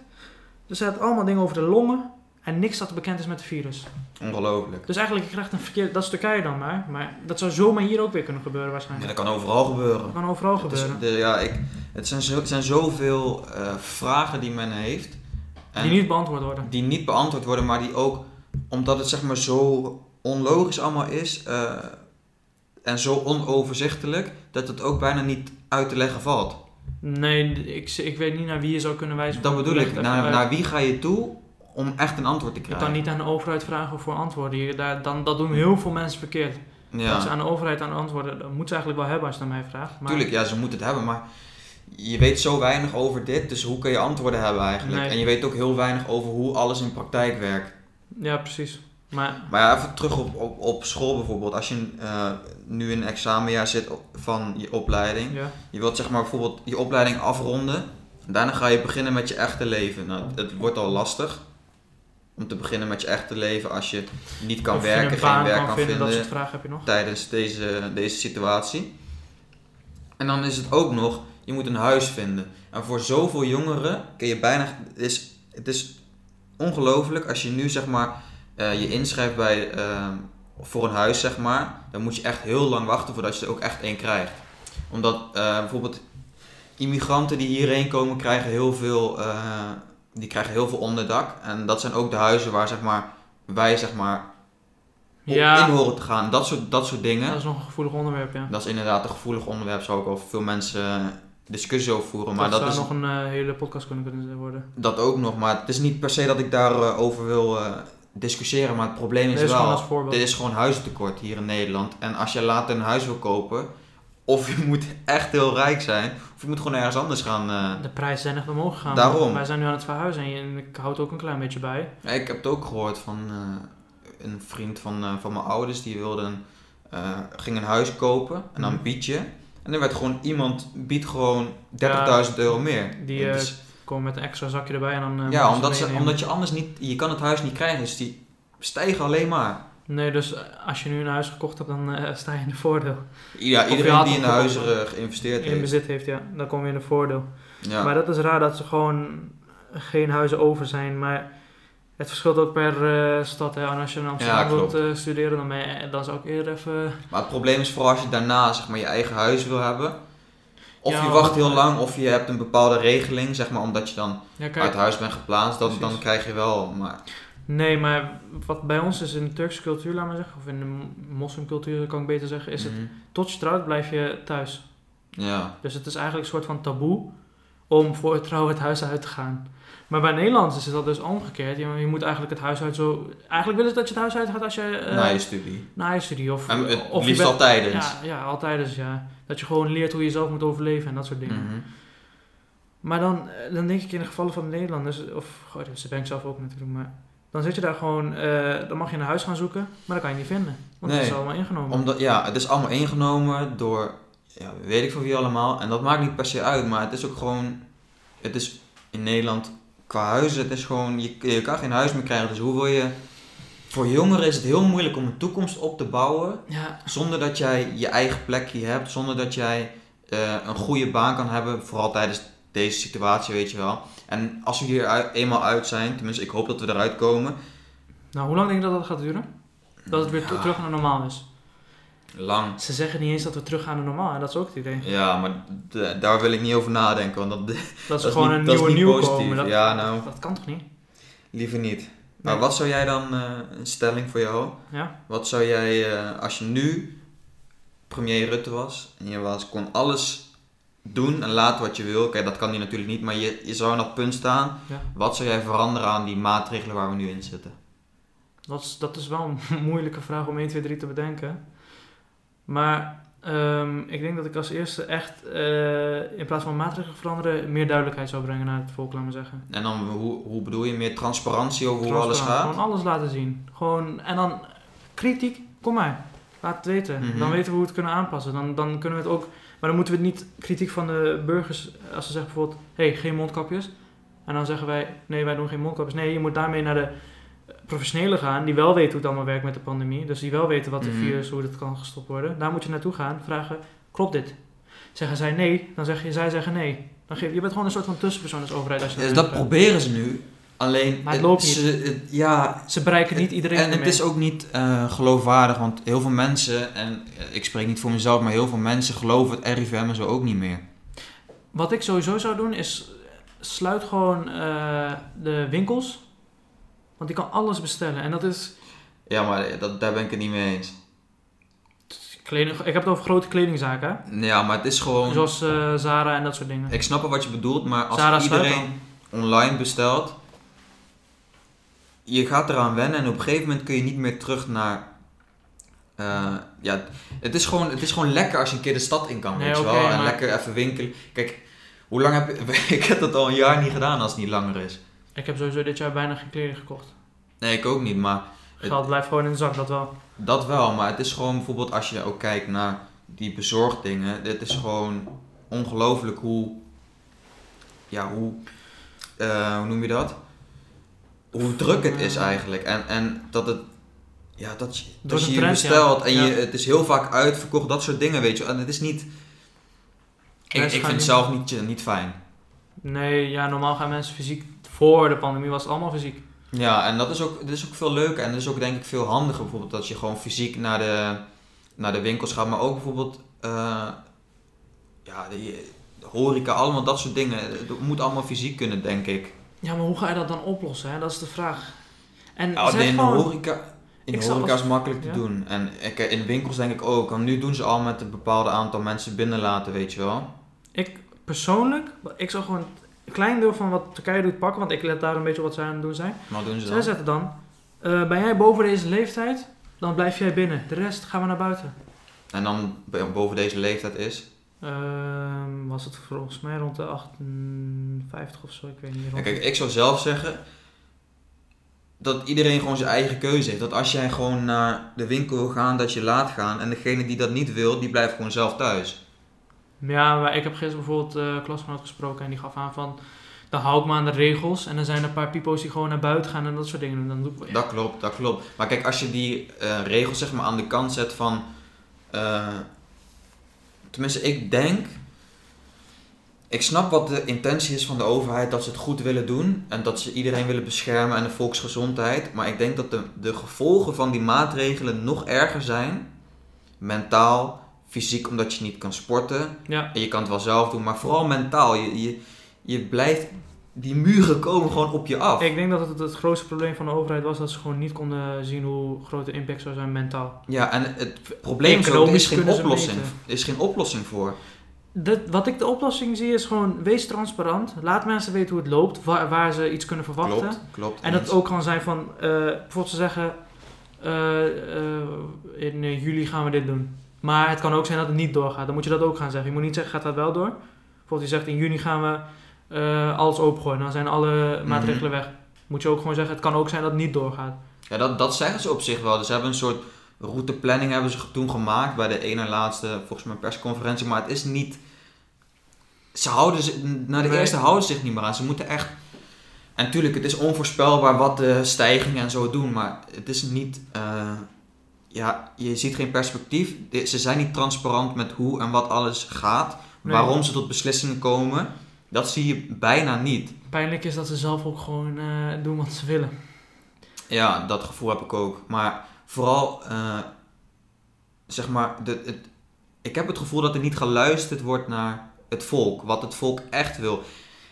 Er staat allemaal dingen over de longen. En niks dat bekend is met het virus. Ongelooflijk. Dus eigenlijk, je krijgt een verkeerd... Dat is Turkije dan maar. Maar dat zou zomaar hier ook weer kunnen gebeuren Ja, waarschijnlijk. dat kan overal gebeuren. Dat kan overal Het, is, gebeuren. de, ja, ik, het, zijn zo, het zijn zoveel eh, vragen die men heeft. En Die niet beantwoord worden. die niet beantwoord worden, maar die ook, omdat het zeg maar zo onlogisch allemaal is eh, en zo onoverzichtelijk, dat het ook bijna niet uit te leggen valt. Nee, ik, ik weet niet naar wie je zou kunnen wijzen. Dat bedoel ik. Naar, naar wie ga je toe om echt een antwoord te Je kan krijgen? niet aan de overheid vragen voor antwoorden. Je, daar, dan, dat doen heel veel mensen verkeerd. Dat ze Ja, aan de overheid aan antwoorden, dat moeten ze eigenlijk wel hebben als je naar mij vraagt. Maar tuurlijk, ja, ze moeten het hebben, maar je weet zo weinig over dit, dus hoe kun je antwoorden hebben eigenlijk? Nee. En je weet ook heel weinig over hoe alles in praktijk werkt. Ja, precies. Maar Maar ja, even terug op, op, op school bijvoorbeeld. Als je eh, nu in een examenjaar zit van je opleiding, ja, je wilt zeg maar bijvoorbeeld je opleiding afronden. Daarna ga je beginnen met je echte leven. Nou, het wordt al lastig om te beginnen met je echte leven als je niet kan of werken, geen werk kan kan vinden, vinden, dat soort vragen heb je nog. tijdens deze, deze situatie. En dan is het ook nog, je moet een huis vinden. En voor zoveel jongeren kun je bijna, het is, het is ongelooflijk als je nu zeg maar eh, je inschrijft bij, eh, voor een huis zeg maar, dan moet je echt heel lang wachten voordat je er ook echt één krijgt. Omdat eh, bijvoorbeeld immigranten die hierheen komen krijgen heel veel, die krijgen heel veel onderdak. En dat zijn ook de huizen waar zeg maar, wij zeg maar Ja, in horen te gaan. Dat soort, dat soort dingen. dat is nog een gevoelig onderwerp, ja. Dat is inderdaad een gevoelig onderwerp, zou ik al veel mensen eh, discussie over voeren. Maar dat zou is nog een eh, hele podcast kunnen, kunnen worden. dat ook nog. Maar het is niet per se dat ik daarover over wil eh, discussiëren. Maar het probleem is is wel, dit is gewoon huizentekort hier in Nederland. En als je later een huis wil kopen, of je moet echt heel rijk zijn, of je moet gewoon ergens anders gaan. eh. De prijzen zijn echt omhoog gegaan. Daarom. Wij zijn nu aan het verhuizen en ik houd ook een klein beetje bij. Ja, ik heb het ook gehoord van eh, een vriend van, eh, van mijn ouders, die wilde een, ging een huis kopen en dan Mhm. bied je. En er werd gewoon iemand biedt gewoon 30.000 euro meer. Die, dus- Kom met een extra zakje erbij en dan... ja, omdat, ze, omdat je anders niet, je kan het huis niet krijgen, dus die stijgen alleen maar. Nee, dus eh, als je nu een huis gekocht hebt, dan eh, sta je in de voordeel. Ja, iedereen die in huizen eh, geïnvesteerd In heeft. bezit heeft, ja. Dan kom je in de voordeel. Ja. Maar dat is raar dat ze gewoon geen huizen over zijn. Maar het verschilt ook per stad. Hè. En als je in Amsterdam Ja, wilt studeren, dan, ben je- dan zou ik eerder even... Maar het probleem is vooral als je daarna zeg maar, je eigen huis wil hebben. Of Ja, je wacht heel lang, of je hebt een bepaalde regeling, zeg maar, omdat je dan kijk, uit huis bent geplaatst, dan, dan krijg je wel. Maar Nee, maar wat bij ons is in de Turkse cultuur, laat maar zeggen, of in de moslimcultuur kan ik beter zeggen, is het Mhm. tot je trouwt blijf je thuis. Ja. Dus het is eigenlijk een soort van taboe om voor het trouwen het huis uit te gaan. Maar bij Nederlanders is dat dus omgekeerd. Je, je moet eigenlijk het huis uit zo... Eigenlijk willen ze dat je het huis uit gaat als je... eh, na je studie. na je studie. Of, En het of liefst bent- al tijdens. Ja, ja, altijd ja. Dat je gewoon leert hoe je zelf moet overleven en dat soort dingen. Mhm. Maar dan, eh, dan denk ik in de gevallen van de Nederlanders, of goh, ze ben ik zelf ook natuurlijk, maar dan zit je daar gewoon, eh, dan mag je een huis gaan zoeken, maar dat kan je niet vinden. Want het Nee. is allemaal ingenomen. Omdat, ja, het is allemaal ingenomen door, ja, weet ik van wie allemaal. En dat maakt niet per se uit, maar het is ook gewoon, het is in Nederland qua huizen, het is gewoon, je, je kan geen huis meer krijgen. Dus hoe wil je, voor jongeren is het heel moeilijk om een toekomst op te bouwen Ja, zonder dat jij je eigen plekje hebt, zonder dat jij eh, een goede baan kan hebben, vooral tijdens deze situatie, weet je wel. En als we hier eenmaal uit zijn, tenminste ik hoop dat we eruit komen, nou hoe lang denk je dat dat gaat duren? Dat het weer Ja. terug naar normaal is. lang. Ze zeggen niet eens dat we terug gaan naar normaal en dat is ook het idee. Ja, maar daar wil ik niet over nadenken, want dat, Dat is [LAUGHS] dat is gewoon niet- een nieuwe nieuw positief. komen. Dat, Ja, nou. dat kan toch niet? liever niet. Maar Nee. wat zou jij dan, eh, een stelling voor jou, Ja? wat zou jij, eh, als je nu premier Rutte was en je was, kon alles doen en laten wat je wil. Kijk, dat kan hij natuurlijk niet, maar je, je zou aan dat punt staan. Ja. Wat zou jij veranderen aan die maatregelen waar we nu in zitten? Dat is, dat is wel een [LAUGHS] moeilijke vraag om 1, 2, 3 te bedenken. Maar ehm, ik denk dat ik als eerste echt eh, in plaats van maatregelen veranderen, meer duidelijkheid zou brengen naar het volk, laat maar zeggen. En dan, hoe, hoe bedoel je, meer transparantie over hoe alles gaat? Gewoon alles laten zien. Gewoon, en dan kritiek, kom maar. Laat het weten. Mhm. Dan weten we hoe we het kunnen aanpassen. Dan, dan kunnen we het ook. Maar dan moeten we het niet kritiek van de burgers. Als ze zeggen bijvoorbeeld: hé, hey, geen mondkapjes. En dan zeggen wij: nee, wij doen geen mondkapjes. Nee, je moet daarmee naar de professionelen gaan. Die wel weten hoe het allemaal werkt met de pandemie. Dus die wel weten wat de Mhm. virus, hoe het kan gestopt worden. Daar moet je naartoe gaan. Vragen: klopt dit? Zeggen zij nee, dan zeg je: zij zeggen nee. Dan geef, je bent gewoon een soort van tussenpersoon als overheid. Als je Dus dat hen gaat. proberen ze nu. Alleen, Maar het loopt niet. ze- het- ja, Ze bereiken niet iedereen. en het is ook niet eh, geloofwaardig, want heel veel mensen, en eh, ik spreek niet voor mezelf, maar heel veel mensen geloven het RIVM en zo ook niet meer. Wat ik sowieso zou doen is sluit gewoon eh, de winkels. Want die kan alles bestellen. En dat is Ja, maar dat, daar ben ik het niet mee eens. kleding. Ik heb het over grote kledingzaken. Ja, maar het is gewoon. Zoals eh, Zara en dat soort dingen. Ik snap wel wat je bedoelt, maar als Zara iedereen online bestelt, je gaat eraan wennen en op een gegeven moment kun je niet meer terug naar. eh, ja, het is, gewoon, het is gewoon lekker als je een keer de stad in kan, Nee, weet je wel. En maar- lekker even winkelen. Kijk, hoe lang heb ik... [LAUGHS] Ik heb dat al een jaar niet gedaan als het niet langer is. Ik heb sowieso dit jaar bijna geen kleding gekocht. Nee, ik ook niet, maar Het- Geld blijft gewoon in de zak, dat wel. dat wel. Maar het is gewoon bijvoorbeeld als je ook kijkt naar die bezorgdingen. Dit is gewoon ongelooflijk hoe... Ja, hoe... eh, hoe noem je dat? Hoe druk het is Eh. eigenlijk. En, en dat het... Ja, dat je, dat je ja. bestelt en je, het is heel vaak uitverkocht, dat soort dingen, weet je. En het is niet... Ik, ik vind het zelf niet, niet fijn. Nee, ja, normaal gaan mensen fysiek. Voor de pandemie was het allemaal fysiek. Ja, en dat is ook, dat is ook veel leuker en dat is ook denk ik veel handiger. Bijvoorbeeld dat je gewoon fysiek naar de, naar de winkels gaat, maar ook bijvoorbeeld eh, ja, de, de horeca, allemaal dat soort dingen. Het moet allemaal fysiek kunnen, denk ik. Ja, maar hoe ga je dat dan oplossen? Hè? Dat is de vraag. En in de horeca, in de horeca is makkelijk te ja. doen. En ik, in winkels denk ik ook. Want nu doen ze al met een bepaald aantal mensen binnenlaten, weet je wel. Ik persoonlijk, ik zou gewoon een klein deel van wat Turkije doet pakken, want ik let daar een beetje op wat zij aan het doen zijn. Maar doen ze Zij dan? zetten dan, eh, ben jij boven deze leeftijd, dan blijf jij binnen. De rest gaan we naar buiten. En dan boven deze leeftijd is. Ehm, was het volgens mij rond de 58 of zo, ik weet niet. Ja, Rond kijk, ik zou zelf zeggen dat iedereen gewoon zijn eigen keuze heeft. Dat als jij gewoon naar de winkel wil gaan, dat je laat gaan. En degene die dat niet wil, die blijft gewoon zelf thuis. Ja, maar ik heb gisteren bijvoorbeeld een klasgenoot gesproken en die gaf aan van, dan hou ik me aan de regels. En dan zijn er een paar pipo's die gewoon naar buiten gaan en dat soort dingen doen. Dan doe ik, Dat klopt, dat klopt. Maar kijk, als je die eh, regels zeg maar aan de kant zet van... eh, tenminste, ik denk... Ik snap wat de intentie is van de overheid, dat ze het goed willen doen. En dat ze iedereen willen beschermen en de volksgezondheid. Maar ik denk dat de, de gevolgen van die maatregelen nog erger zijn. Mentaal, fysiek, omdat je niet kan sporten. ja, En je kan het wel zelf doen, maar vooral mentaal. Je, je, je blijft... Die muren komen gewoon op je af. ik denk dat het het grootste probleem van de overheid was dat ze gewoon niet konden zien hoe groot de impact zou zijn mentaal. Ja, en het probleem is ook, er is geen oplossing. Er is geen oplossing voor. Dat, wat ik de oplossing zie is gewoon, wees transparant. Laat mensen weten hoe het loopt, waar, waar ze iets kunnen verwachten. Klopt, klopt. En dat het ook kan zijn van, eh, bijvoorbeeld ze zeggen, eh, eh, in juli gaan we dit doen. Maar het kan ook zijn dat het niet doorgaat. Dan moet je dat ook gaan zeggen. Je moet niet zeggen, gaat dat wel door? Bijvoorbeeld je zegt, in juni gaan we eh, alles opengooien. Dan zijn alle Mhm. maatregelen weg. Moet je ook gewoon zeggen, het kan ook zijn dat het niet doorgaat. Ja, dat, dat zeggen ze op zich wel. Dus ze hebben een soort routeplanning hebben ze toen gemaakt bij de ene laatste, volgens mij, persconferentie. Maar het is niet... Ze houden ze, na de Nee. eerste houden ze zich niet meer aan. Ze moeten echt... En natuurlijk, het is onvoorspelbaar wat de stijgingen en zo doen. Maar het is niet... eh, ja, je ziet geen perspectief. De- Ze zijn niet transparant met hoe en wat alles gaat. Nee. Waarom ze tot beslissingen komen. Dat zie je bijna niet. Pijnlijk is dat ze zelf ook gewoon eh, doen wat ze willen. Ja, dat gevoel heb ik ook. Maar vooral, eh, zeg maar, de, het, ik heb het gevoel dat er niet geluisterd wordt naar het volk. Wat het volk echt wil.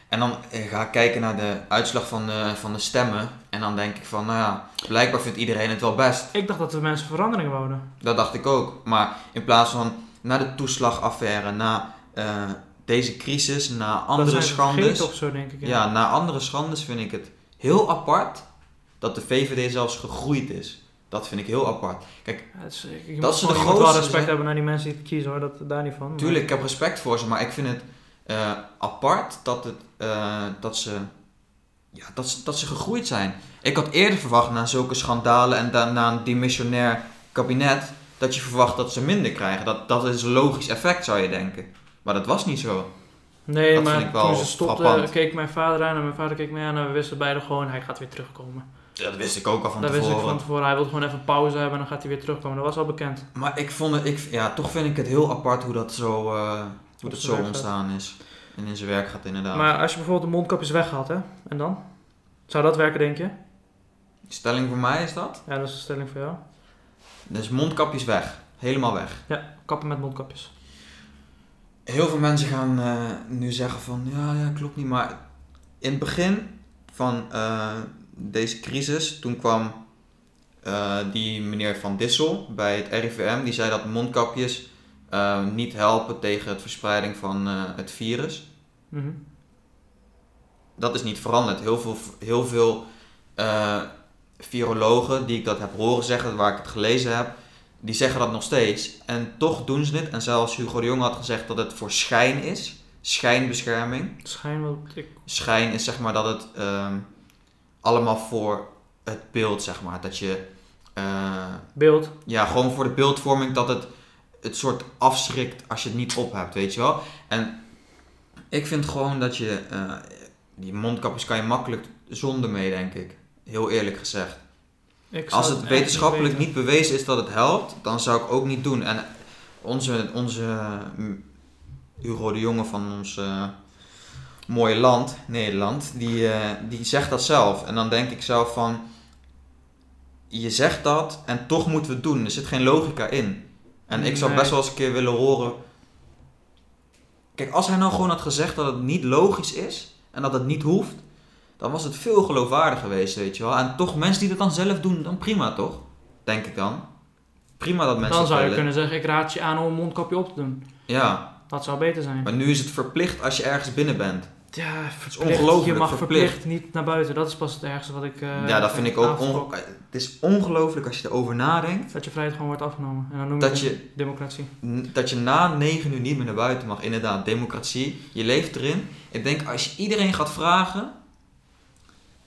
En dan eh, ga ik kijken naar de uitslag van de, van de stemmen. En dan denk ik van, nou ja, blijkbaar vindt iedereen het wel best. Ik dacht dat de mensen verandering wouden. Dat dacht ik ook. Maar in plaats van na de toeslagaffaire, na deze crisis, na Dat andere schandes... of zo, denk ik. Ja, na andere schandes vind ik het heel apart dat de VVD zelfs gegroeid is. Dat vind ik heel apart. Kijk, Ja, het is- ik- je Dat moet ze de wel respect zijn. hebben naar die mensen die kiezen hoor, dat, daar niet van. maar- tuurlijk, ik heb respect voor ze, maar ik vind het eh, apart dat, het, eh, dat, ze, ja, dat, ze, dat ze gegroeid zijn. Ik had eerder verwacht na zulke schandalen en daarna een demissionair kabinet, dat je verwacht dat ze minder krijgen. Dat, dat is een logisch effect, zou je denken. Maar dat was niet zo. Nee, Dat maar toen ze stopte, frappant. keek mijn vader aan en mijn vader keek mij aan en we wisten beide gewoon, hij gaat weer terugkomen. Ja, dat wist ik ook al van dat wist tevoren. ik van tevoren. Hij wilde gewoon even pauze hebben en dan gaat hij weer terugkomen. Dat was al bekend. Maar ik vond het, ik, ja, toch vind ik het heel apart hoe dat zo, eh, hoe dat zo ontstaan is. En in zijn werk gaat inderdaad. Maar als je bijvoorbeeld de mondkapjes weghaalt, hè? En dan? Zou dat werken, denk je? Stelling voor mij is dat. Ja, dat is een stelling voor jou. Dus mondkapjes weg. Helemaal weg. Ja, kappen met mondkapjes. Heel veel mensen gaan eh, nu zeggen van ja, ja, klopt niet. Maar in het begin van eh, deze crisis, toen kwam eh, die meneer Van Dissel bij het RIVM. Die zei dat mondkapjes niet helpen tegen het verspreiding van het virus. Mhm. dat is niet veranderd. Heel veel, heel veel virologen die ik dat heb horen zeggen, waar ik het gelezen heb, die zeggen dat nog steeds. En toch doen ze het. En zelfs Hugo de Jong had gezegd dat het voor schijn is. Schijnbescherming. Schijn wat ik... Schijn is zeg maar dat het ehm, allemaal voor het beeld, zeg maar. Dat je, eh, Beeld. ja, gewoon voor de beeldvorming dat het het soort afschrikt als je het niet op hebt, weet je wel. En ik vind gewoon dat je, eh, die mondkapjes kan je makkelijk zonder mee, denk ik. Heel eerlijk gezegd. Ik Als het wetenschappelijk weten. niet bewezen is dat het helpt, dan zou ik ook niet doen. En onze, onze mm, Hugo de Jonge van ons eh, mooie land, Nederland, die, eh, die zegt dat zelf. En dan denk ik zelf van, je zegt dat en toch moeten we het doen. Er zit geen logica in. En ik zou best wel eens een keer willen horen. Kijk, als hij nou gewoon had gezegd dat het niet logisch is en dat het niet hoeft, dan was het veel geloofwaardiger geweest, weet je wel. En toch, mensen die dat dan zelf doen, dan prima toch? Denk ik dan. Prima dat mensen Dan zou je willen. kunnen zeggen, ik raad je aan om een mondkapje op te doen. Ja, Dat zou beter zijn. maar nu is het verplicht als je ergens binnen bent. Ja, is verplicht. ongelooflijk, Je mag verplicht. verplicht. niet naar buiten. Dat is pas het ergste wat ik... eh, ja, dat vind ik ook... Het is ongelooflijk als je erover nadenkt. Dat je vrijheid gewoon wordt afgenomen. En dan noem Dat je democratie. dat je na negen uur niet meer naar buiten mag. Inderdaad, democratie. Je leeft erin. Ik denk als je iedereen gaat vragen...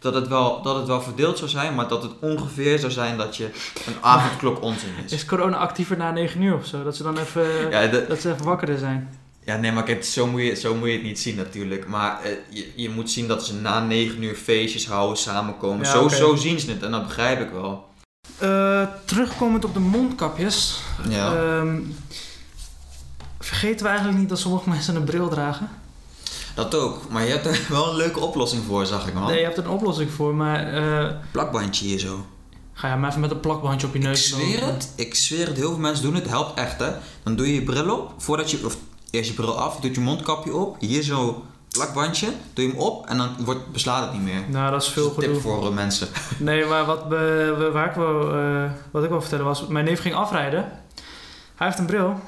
Dat het, wel, dat het wel verdeeld zou zijn, maar dat het ongeveer zou zijn dat je een avondklok onzin is. Is corona actiever na 9 uur of zo? Dat ze dan even, Ja, de- dat ze even wakkerder zijn. Ja, nee, maar kijk, zo moet je, zo moet je het niet zien natuurlijk. Maar eh, je, je moet zien dat ze na negen uur feestjes houden, samenkomen. Ja, zo, zo zien ze het en dat begrijp ik wel. Eh, terugkomend op de mondkapjes. Ja. Ehm, vergeten we eigenlijk niet dat sommige [LAUGHS] mensen een bril dragen? Dat ook. Maar je hebt er [LAUGHS] wel een leuke oplossing voor, zag ik man. Nee, je hebt er een oplossing voor, maar eh, Plakbandje hier zo. ga je maar even met een plakbandje op je Ik neus. zweer lopen. het. Ik zweer het. Heel veel mensen doen het. Helpt echt, hè. Dan doe je je bril op. Voordat je... Of eerst je bril af. Doe je mondkapje op. Hier zo plakbandje. Doe je hem op. En dan wordt, beslaat het niet meer. Nou, dat is veel een tip gedoe. voor eh, mensen. [LAUGHS] Nee, maar wat, we, waar ik wou, eh, wat ik wil vertellen was, mijn neef ging afrijden. Hij heeft een bril.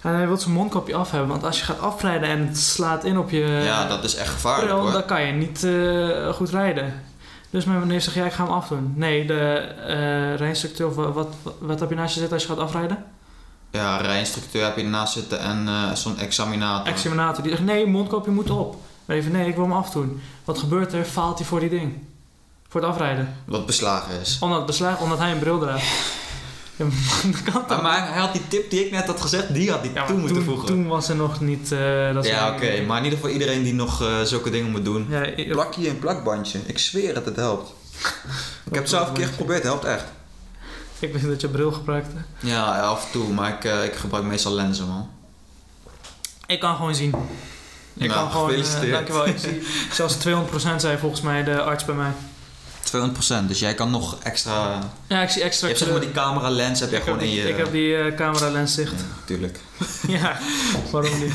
En hij wil zijn mondkapje af hebben, want als je gaat afrijden en het slaat in op je ja, dat is echt gevaarlijk bril, hoor. dan kan je niet eh, goed rijden. Dus mijn neef zegt, ja, ik ga hem afdoen. Nee, de eh rijinstructeur, wat, wat, wat heb je naast je zitten als je gaat afrijden? Ja, rijinstructeur heb je ernaast zitten en eh, zo'n examinator. Examinator, die zegt, nee, mondkapje moet op. Maar even, nee, ik wil hem afdoen. Wat gebeurt er? Faalt hij voor die ding. Voor het afrijden. Wat beslagen is. Omdat, beslagen, omdat hij een bril draagt. Ja, [LAUGHS] maar dat? Maar, hij had die tip die ik net had gezegd, die had hij Ja, toen moeten toen, voegen. toen was er nog niet... eh, dat ja, oké. Maar in ieder geval iedereen die nog eh, zulke dingen moet doen. Ja, Plak je een plakbandje. Ik zweer het, het helpt. [LAUGHS] Ik heb het zelf een keer geprobeerd, het helpt echt. ik wist dat je bril gebruikte. Ja, af en toe, maar ik, eh, ik gebruik meestal lenzen, man. Ik kan gewoon zien. Ik Nou, kan gewoon... gefeliciteerd. dankjewel. Ik zie [LAUGHS] zelfs 200% zei volgens mij de arts bij mij. 200%, dus jij kan nog extra... Ja, ik zie Je extra... hebt zeg maar die camera lens, heb jij gewoon in je... ik heb die eh, camera lens zicht. Ja, tuurlijk. [LAUGHS] ja, waarom niet?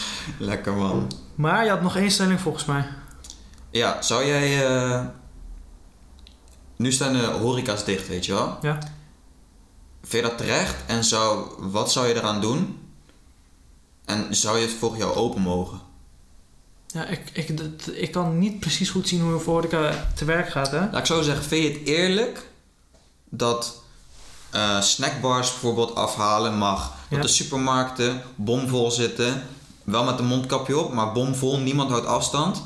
[LAUGHS] Lekker, man. Maar je had nog één stelling volgens mij. Ja, zou jij... eh, Nu staan de horeca's dicht, weet je wel? Ja. Vind je dat terecht? En zou, wat zou je eraan doen? En zou je het volgens jou open mogen? Ja, ik, ik, dat- ik kan niet precies goed zien hoe een horeca te werk gaat, hè? Laat ik zo zeggen, vind je het eerlijk dat eh, snackbars bijvoorbeeld afhalen mag? Dat Ja. de supermarkten bomvol zitten, wel met een mondkapje op, maar bomvol, niemand houdt afstand.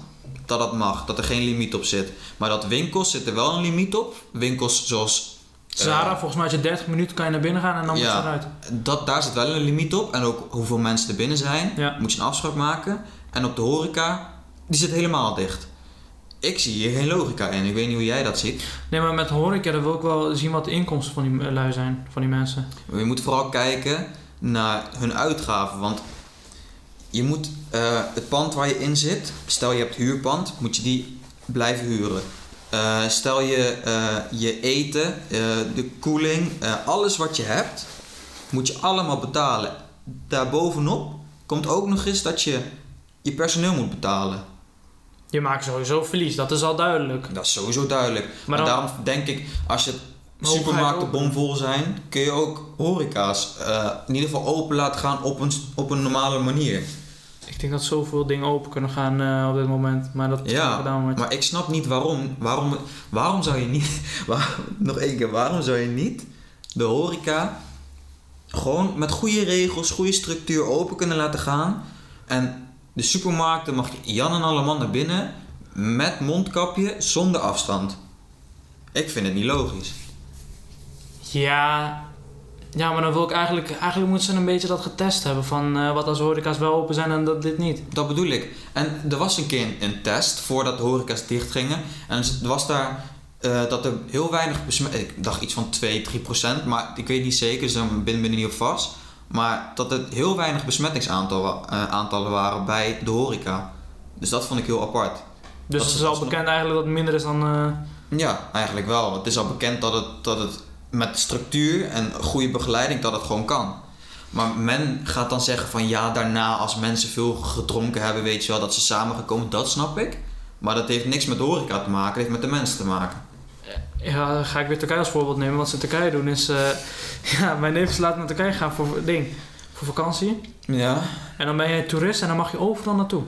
Dat dat mag, dat er geen limiet op zit. Maar dat winkels zit er wel een limiet op. Winkels zoals Zara, volgens mij als je 30 minuten kan je naar binnen gaan en dan moet je eruit. Dat, daar zit wel een limiet op. En ook hoeveel mensen er binnen zijn. Ja. Moet je een afspraak maken. En op de horeca, die zit helemaal dicht. Ik zie hier geen logica in. Ik weet niet hoe jij dat ziet. Nee, maar met horeca dan wil ik wel zien wat de inkomsten van die eh, lui zijn, van die mensen. Je moet vooral kijken naar hun uitgaven. Want je moet eh, het pand waar je in zit, stel je hebt huurpand, moet je die blijven huren. Eh, stel je eh, je eten, eh, de koeling, alles wat je hebt, moet je allemaal betalen. Daarbovenop komt ook nog eens dat je je personeel moet betalen. Je maakt sowieso verlies, dat is al duidelijk. Dat is sowieso duidelijk. Maar, dan- daarom denk ik, als je supermarkten bomvol zijn, kun je ook horeca's in ieder geval open laten gaan op een, op een normale manier. Ik denk dat zoveel dingen open kunnen gaan eh, op dit moment, maar dat Ja, gedaan wordt. Maar ik snap niet waarom. Waarom, waarom zou je niet. [LAUGHS] waar- nog één keer, waarom zou je niet de horeca gewoon met goede regels, goede structuur open kunnen laten gaan? En de supermarkten mag je Jan en alle man naar binnen met mondkapje zonder afstand. Ik vind het niet logisch. Ja, ja, maar dan wil ik eigenlijk... Eigenlijk moeten ze een beetje dat getest hebben van eh, wat als horeca's wel open zijn en dat dit niet. Dat bedoel ik. En er was een keer een, een test voordat de horeca's dicht gingen. En er was daar eh, dat er heel weinig besmet... Ik dacht iets van 2, 3 procent. Maar ik weet niet zeker, dus daar ben ik niet op vast. Maar dat er heel weinig besmettingsaantallen eh, aantallen waren bij de horeca. Dus dat vond ik heel apart. Dus Dat het is al bekend eigenlijk dat het minder is dan... Ja, eigenlijk wel. Het is al bekend dat het, dat het met structuur en goede begeleiding dat het gewoon kan. Maar men gaat dan zeggen van ja, daarna als mensen veel gedronken hebben, weet je wel, dat ze samengekomen, dat snap ik. Maar dat heeft niks met horeca te maken, dat heeft met de mensen te maken. Ja, dan ga ik weer Turkije als voorbeeld nemen. Wat ze in Turkije doen is... eh, [LAUGHS] ja, mijn neef is laten naar Turkije gaan voor, ding, voor vakantie. Ja, En dan ben je toerist en dan mag je overal naartoe.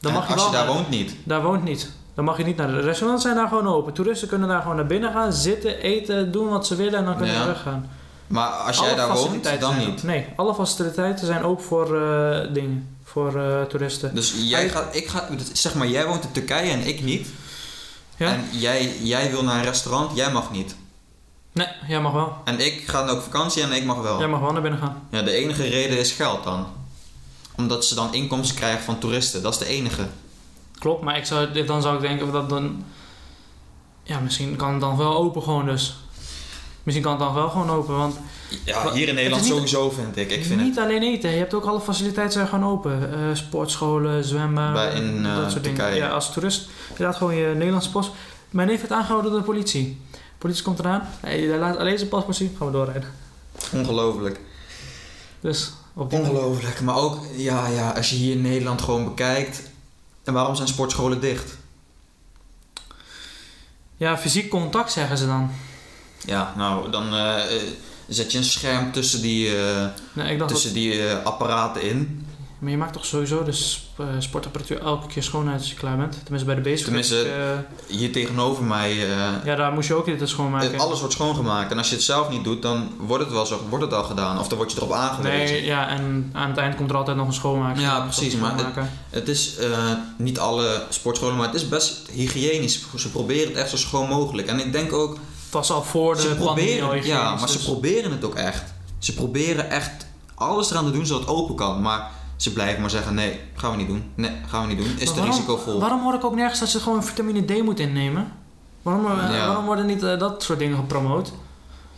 Dan En mag je als je daar woont niet. Daar woont niet. Dan mag je niet naar de restaurants zijn daar gewoon open. Toeristen kunnen daar gewoon naar binnen gaan, zitten, eten, doen wat ze willen en dan kunnen Ja. ze weggaan. Maar als jij Alle daar woont, dan niet. Nee, alle faciliteiten zijn open voor eh, dingen, voor eh, toeristen. Dus jij gaat, ik ga, zeg maar, jij woont in Turkije en ik niet. Ja? En jij, jij wil naar een restaurant, jij mag niet. Nee, jij mag wel. En ik ga dan op vakantie en ik mag wel. Jij mag wel naar binnen gaan. Ja, de enige reden is geld dan. Omdat ze dan inkomsten krijgen van toeristen. Dat is de enige. Klopt, maar ik zou, dan zou ik denken dat dan... Ja, misschien kan het dan wel open gewoon dus. Misschien kan het dan wel gewoon open, want Ja, hier in Nederland niet- sowieso vind ik. Ik vind niet alleen eten. Je hebt ook alle faciliteiten zijn gewoon open. Eh, sportscholen, zwemmen, Bij in, eh, dat soort Turkije. dingen. Ja, als toerist inderdaad gewoon je Nederlandse pas. Mijn neef werd aangehouden door de politie. De politie komt eraan. Hey, hij laat alleen zijn paspoort zien. Gaan we doorrijden. ongelooflijk. Dus op Ongelooflijk. Maar ook, ja, ja, als je hier in Nederland gewoon bekijkt. En waarom zijn sportscholen dicht? Ja, fysiek contact zeggen ze dan. Ja, nou, dan eh, eh, zet je een scherm tussen die, eh, Nee, tussen die apparaten in. Maar je maakt toch sowieso de sp- eh, sportapparatuur elke keer schoon als je klaar bent. Tenminste bij de basic. Tenminste, eh, Hier tegenover mij, eh, ja, daar moest je ook dit schoonmaken. alles wordt schoongemaakt. En als je het zelf niet doet, dan wordt het wel zo, wordt het al gedaan. Of dan word je erop aangewezen. Nee, ja, en aan het eind komt er altijd nog een schoonmaker. Ja, precies, maar het- is niet alle sportscholen, maar het is best hygiënisch. Ze proberen het echt zo schoon mogelijk. En ik denk ook, Het was al voor de ze pandemie ja, maar ze dus- proberen het ook echt. Ze proberen echt alles eraan te doen zodat het open kan. Maar ze blijven maar zeggen, nee, gaan we niet doen. Nee, gaan we niet doen. Is Maar te waarom- risicovol. Waarom hoor ik ook nergens dat je gewoon vitamine D moet innemen? Waarom, eh, Ja. waarom worden niet eh, dat soort dingen gepromoot?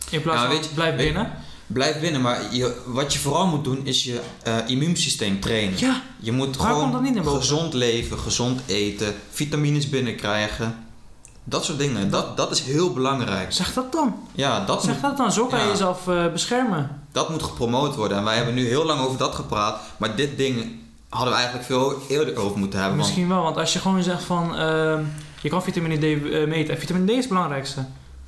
In plaats Ja, van je- blijf weet- binnen. Blijf binnen, maar je, wat je vooral moet doen is je eh, immuunsysteem trainen. Ja, Je moet Waar gewoon gezond leven, gezond eten, vitamines binnenkrijgen. Dat soort dingen. Dat, dat is heel belangrijk. zeg dat dan. Ja, dat Zeg moet, dat dan. Zo kan je Ja. jezelf eh, beschermen. dat moet gepromoot worden. En wij hebben nu heel lang over dat gepraat. Maar dit ding hadden we eigenlijk veel eerder over moeten hebben. want- Misschien wel, want als je gewoon zegt van... ehm, je kan vitamine D eh, meten. En vitamine D is het belangrijkste.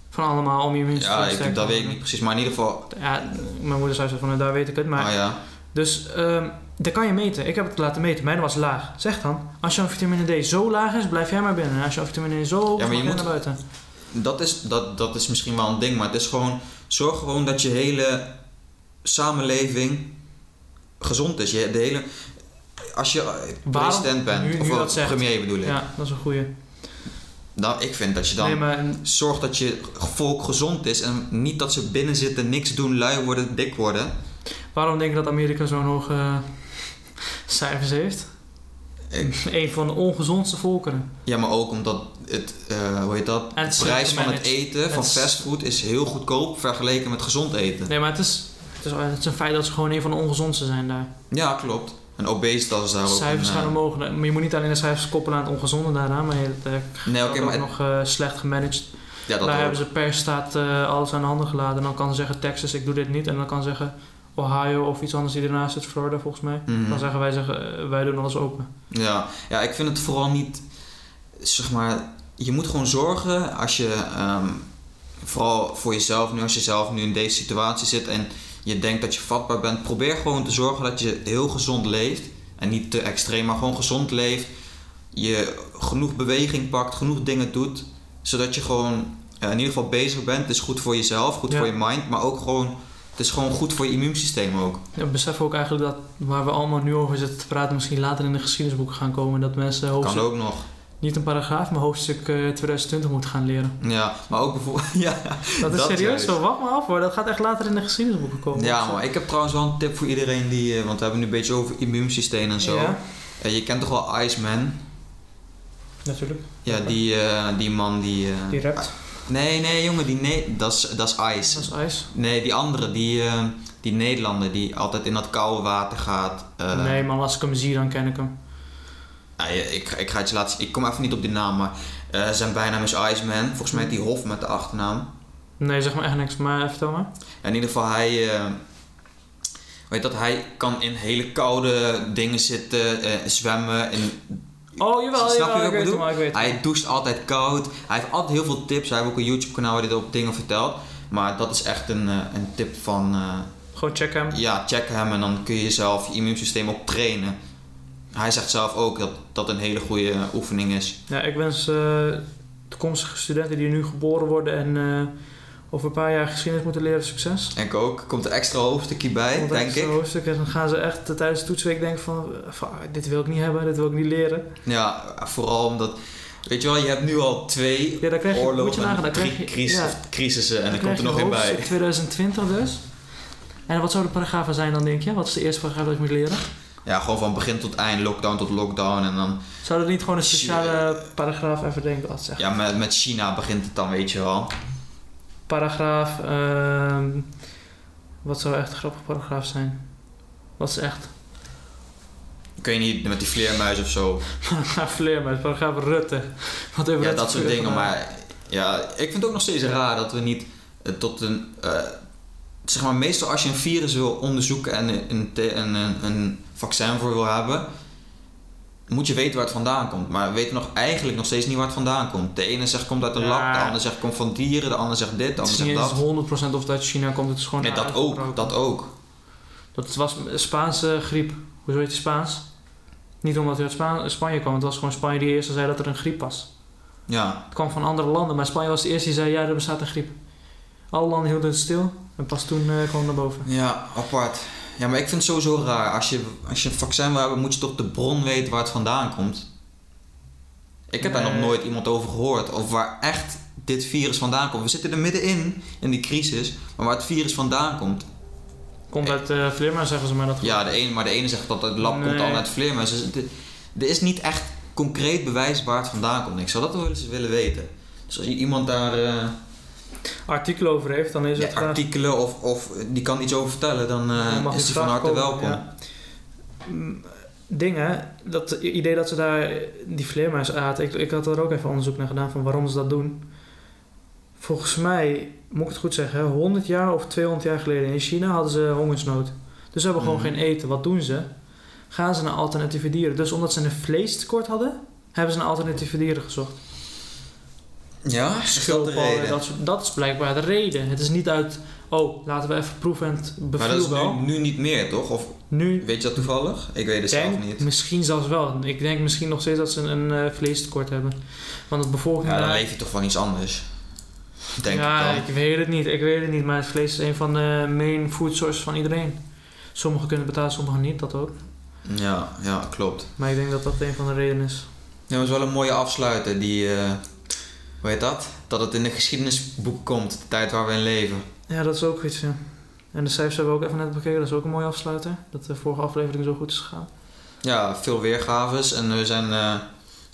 Van allemaal om je immuunsysteem ja, te ik, sterken dat te weet ik niet precies. Maar in ieder geval... Ja, mijn moeder zei zo van, eh, daar weet ik het. Maar ah ja. Dus ehm dat kan je meten. Ik heb het laten meten. Mijne was laag. Zeg dan, als jouw vitamine D zo laag is, blijf jij maar binnen. En als jouw vitamine D zo hoog is, Ja, moet- naar buiten. Dat is, dat, dat is misschien wel een ding, maar het is gewoon... Zorg gewoon dat je hele samenleving gezond is. Je, de hele, als je Waarom- president bent, nu- nu of zegt. premier bedoel ik. Ja, dat is een goeie. Dan, ik vind dat je dan Nee, maar zorgt dat je volk gezond is. En niet dat ze binnen zitten, niks doen, lui worden, dik worden. waarom denk je dat Amerika zo'n hoge cijfers heeft? Een van de ongezondste volkeren. Ja, maar ook omdat het, eh, hoe heet dat? Het de prijs van het eten, van Het fastfood, is heel goedkoop vergeleken met gezond eten. Nee, maar het is, het is, het is een feit dat ze gewoon een van de ongezondste zijn daar. Ja, klopt. En obesitas is daar ook cijfers gaan eh, omhoog. Maar je moet niet alleen de cijfers koppelen aan het ongezonde daaraan, maar het eh, Nee, maar ook het- nog eh, slecht gemanaged. ja, dat Daar ook. hebben ze per staat alles aan de handen gelaten. En dan kan ze zeggen Texas, ik doe dit niet. En dan kan zeggen Ohio of iets anders die ernaast zit, Florida volgens mij. Mhm. Dan zeggen wij, zeggen, eh, wij doen alles open. Ja. ja, ik vind het vooral niet, zeg maar, je moet gewoon zorgen als je, ehm, vooral voor jezelf nu, als je zelf nu in deze situatie zit en je denkt dat je vatbaar bent, probeer gewoon te zorgen dat je heel gezond leeft. En niet te extreem, maar gewoon gezond leeft. Je genoeg beweging pakt, genoeg dingen doet, zodat je gewoon eh, in ieder geval bezig bent. Het is goed voor jezelf, goed Ja. voor je mind, maar ook gewoon, het is gewoon goed voor je immuunsysteem ook. Ja, we beseffen ook eigenlijk dat waar we allemaal nu over zitten te praten, misschien later in de geschiedenisboeken gaan komen. Dat mensen Kan hoofdstuk, ook nog. niet een paragraaf, maar hoofdstuk eh, 2020 moeten gaan leren. Ja, maar ook bijvoorbeeld, [LAUGHS] ja, Dat is Dat serieus zo, wacht maar af hoor. Dat gaat echt later in de geschiedenisboeken komen. Ja, maar ik heb trouwens wel een tip voor iedereen die... eh, Want we hebben nu een beetje over immuunsysteem en zo. Ja, Eh, je kent toch wel Iceman? natuurlijk. Ja, die, eh, die man die... eh, Die rapt. Nee, nee jongen, die nee, dat is, dat is Ice. Dat is ijs. Nee, die andere, die, eh, die Nederlander die altijd in dat koude water gaat. eh, nee man, als ik hem zie dan ken ik hem. ik, ik ga het je laten zien. Ik kom even niet op die naam, maar eh, zijn bijnaam is Iceman. Volgens mij heet die Hof met de achternaam. Nee, zeg maar echt niks, maar vertel maar. In ieder geval, hij. weet dat, hij kan in hele koude dingen zitten, eh, zwemmen. In, Oh jawel, Snap je wat ik bedoel? hem, ik hij doucht altijd koud. Hij heeft altijd heel veel tips. Hij heeft ook een YouTube kanaal waar hij op dingen vertelt. Maar dat is echt een, eh, een tip van. eh, Gewoon check hem. ja, check hem en dan kun je jezelf je immuunsysteem ook trainen. Hij zegt zelf ook dat dat een hele goede oefening is. Ja, ik wens eh, toekomstige studenten die nu geboren worden en eh, over een paar jaar geschiedenis moeten leren succes. Ik ook. Komt er extra hoofdstukje bij, Want denk extra ik. hoofdstuk en dan gaan ze echt tijdens de toetsweek denken van, van, ah, dit wil ik niet hebben, dit wil ik niet leren. Ja, vooral omdat. Weet je wel, je hebt nu al twee Ja, je, oorlogen nagaan, en je, crisis- ja, crisissen en dan er komt er nog hoofdstuk bij. 2020 dus. En wat zou de paragrafen zijn dan denk je? Wat is de eerste paragraaf dat ik moet leren? Ja, gewoon van begin tot eind, lockdown tot lockdown en dan... Zou er niet gewoon een speciale paragraaf even denken? Wat zeg? Ja, met, met China begint het dan, weet je wel. Paragraaf, ehm, wat zou echt een grappig paragraaf zijn? Wat is echt? Kun je niet met die vleermuis of zo. [LAUGHS] Vleermuis, paragraaf Rutte. Wat heeft Ja, Rutte dat soort dingen. gedaan? Maar ja, ik vind het ook nog steeds raar dat we niet eh, tot een... eh, zeg maar, meestal als je een virus wil onderzoeken en een, een, een, een vaccin voor wil hebben... Moet je weten waar het vandaan komt. Maar we weten nog eigenlijk nog steeds niet waar het vandaan komt. De ene zegt komt uit een Ja. lab, de ander zegt komt van dieren, de ander zegt dit, de Het ander is zegt dat. eens 100% of het uit China komt, het is gewoon Nee, dat ook, dat ook. Dat was Spaanse griep. Hoezo heet het Spaans? Niet omdat hij uit Spa- Spanje kwam, het was gewoon Spanje die eerst zei dat er een griep was. Ja, Het kwam van andere landen, maar Spanje was de eerste die zei ja, er bestaat een griep. Alle landen hielden het stil en pas toen eh, kwam het naar boven. ja, apart. Ja, maar ik vind het sowieso raar. Als je, als je een vaccin wil hebben, moet je toch de bron weten waar het vandaan komt. Ik heb daar nog nooit iemand over gehoord. Of waar echt dit virus vandaan komt. We zitten er middenin, in die crisis. Maar waar het virus vandaan komt. Komt uit uh, zeggen ze maar dat. Ja, de ene, maar de ene zegt dat het lab komt, Nee. ander uit vleermuis. Dus er is niet echt concreet bewijs waar het vandaan komt. Ik zou dat wel eens willen weten. Dus als je iemand daar eh, Artikelen over heeft, dan is ja, het artikelen of, of die kan iets over vertellen, dan mag is hij van harte komen, welkom. ja. Mm, Dingen, dat idee dat ze daar die vleermuis aten, ik, ik had er ook even onderzoek naar gedaan van waarom ze dat doen. Volgens mij, moet ik het goed zeggen, 100 jaar of 200 jaar geleden in China hadden ze hongersnood. Dus ze hebben gewoon Mhm. geen eten. Wat doen ze? Gaan ze naar alternatieve dieren. Dus omdat ze een vleestekort hadden, hebben ze naar alternatieve dieren gezocht. Ja, dat reden? dat, soort- dat is blijkbaar de reden. Het is niet uit oh, laten we even proeven en het Maar beviel dat is wel. nu, nu niet meer, toch? Of Nu weet je dat toevallig? Ik weet het zelf niet. misschien zelfs wel. Ik denk misschien nog steeds dat ze een eh, vleestekort hebben. Want het bevolking Ja, dan daar- leef je toch van iets anders. [LAUGHS] Denk ja, ik ik weet het niet. Ik weet het niet. Maar het vlees is een van de main food sources van iedereen. Sommigen kunnen betalen, sommigen niet. Dat ook. Ja, ja, klopt. Maar ik denk dat dat een van de redenen is. Ja, dat is wel een mooie afsluiter. Die, eh, hoe heet dat? Dat het in de geschiedenisboek komt, de tijd waar we in leven. Ja, dat is ook iets, ja. En de cijfers hebben we ook even net bekeken. Dat is ook een mooie afsluiter. Dat de vorige aflevering zo goed is gegaan. Ja, veel weergaves en we zijn eh,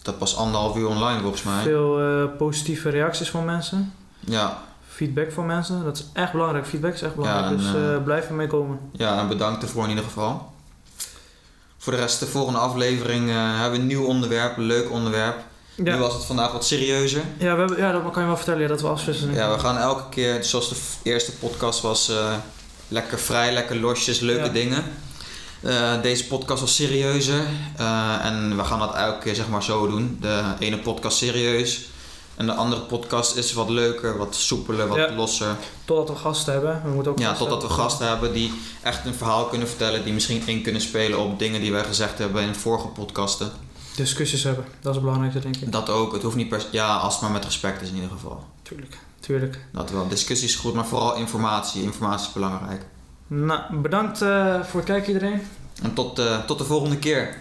dat pas anderhalf uur online volgens mij. Veel eh, positieve reacties van mensen. Ja, Feedback van mensen. Dat is echt belangrijk. Feedback is echt belangrijk. Ja, en, dus eh, blijf ermee komen. ja, en bedankt ervoor in ieder geval. Voor de rest, de volgende aflevering hebben we een nieuw onderwerp, een leuk onderwerp. Nu Ja, was het vandaag wat serieuzer. ja, we hebben, ja dat kan je wel vertellen. Dat we afwisselen. Ja, we gaan elke keer, zoals de eerste podcast was, eh, lekker vrij, lekker losjes, leuke Ja. dingen. Eh, deze podcast was serieuzer. eh, en we gaan dat elke keer zeg maar zo doen. De ene podcast serieus. En de andere podcast is wat leuker, wat soepeler, wat Ja. losser. Totdat we gasten hebben. We moeten ook Ja, totdat we gasten hebben die echt een verhaal kunnen vertellen. Die misschien in kunnen spelen op dingen die wij gezegd hebben in vorige podcasten. Discussies hebben. Dat is het belangrijkste, denk ik. Dat ook. Het hoeft niet per Ja, als het maar met respect is in ieder geval. Tuurlijk. Tuurlijk. Dat wel. Discussie is goed, maar vooral informatie. Informatie is belangrijk. Nou, bedankt eh, voor het kijken iedereen. En tot, eh, tot de volgende keer.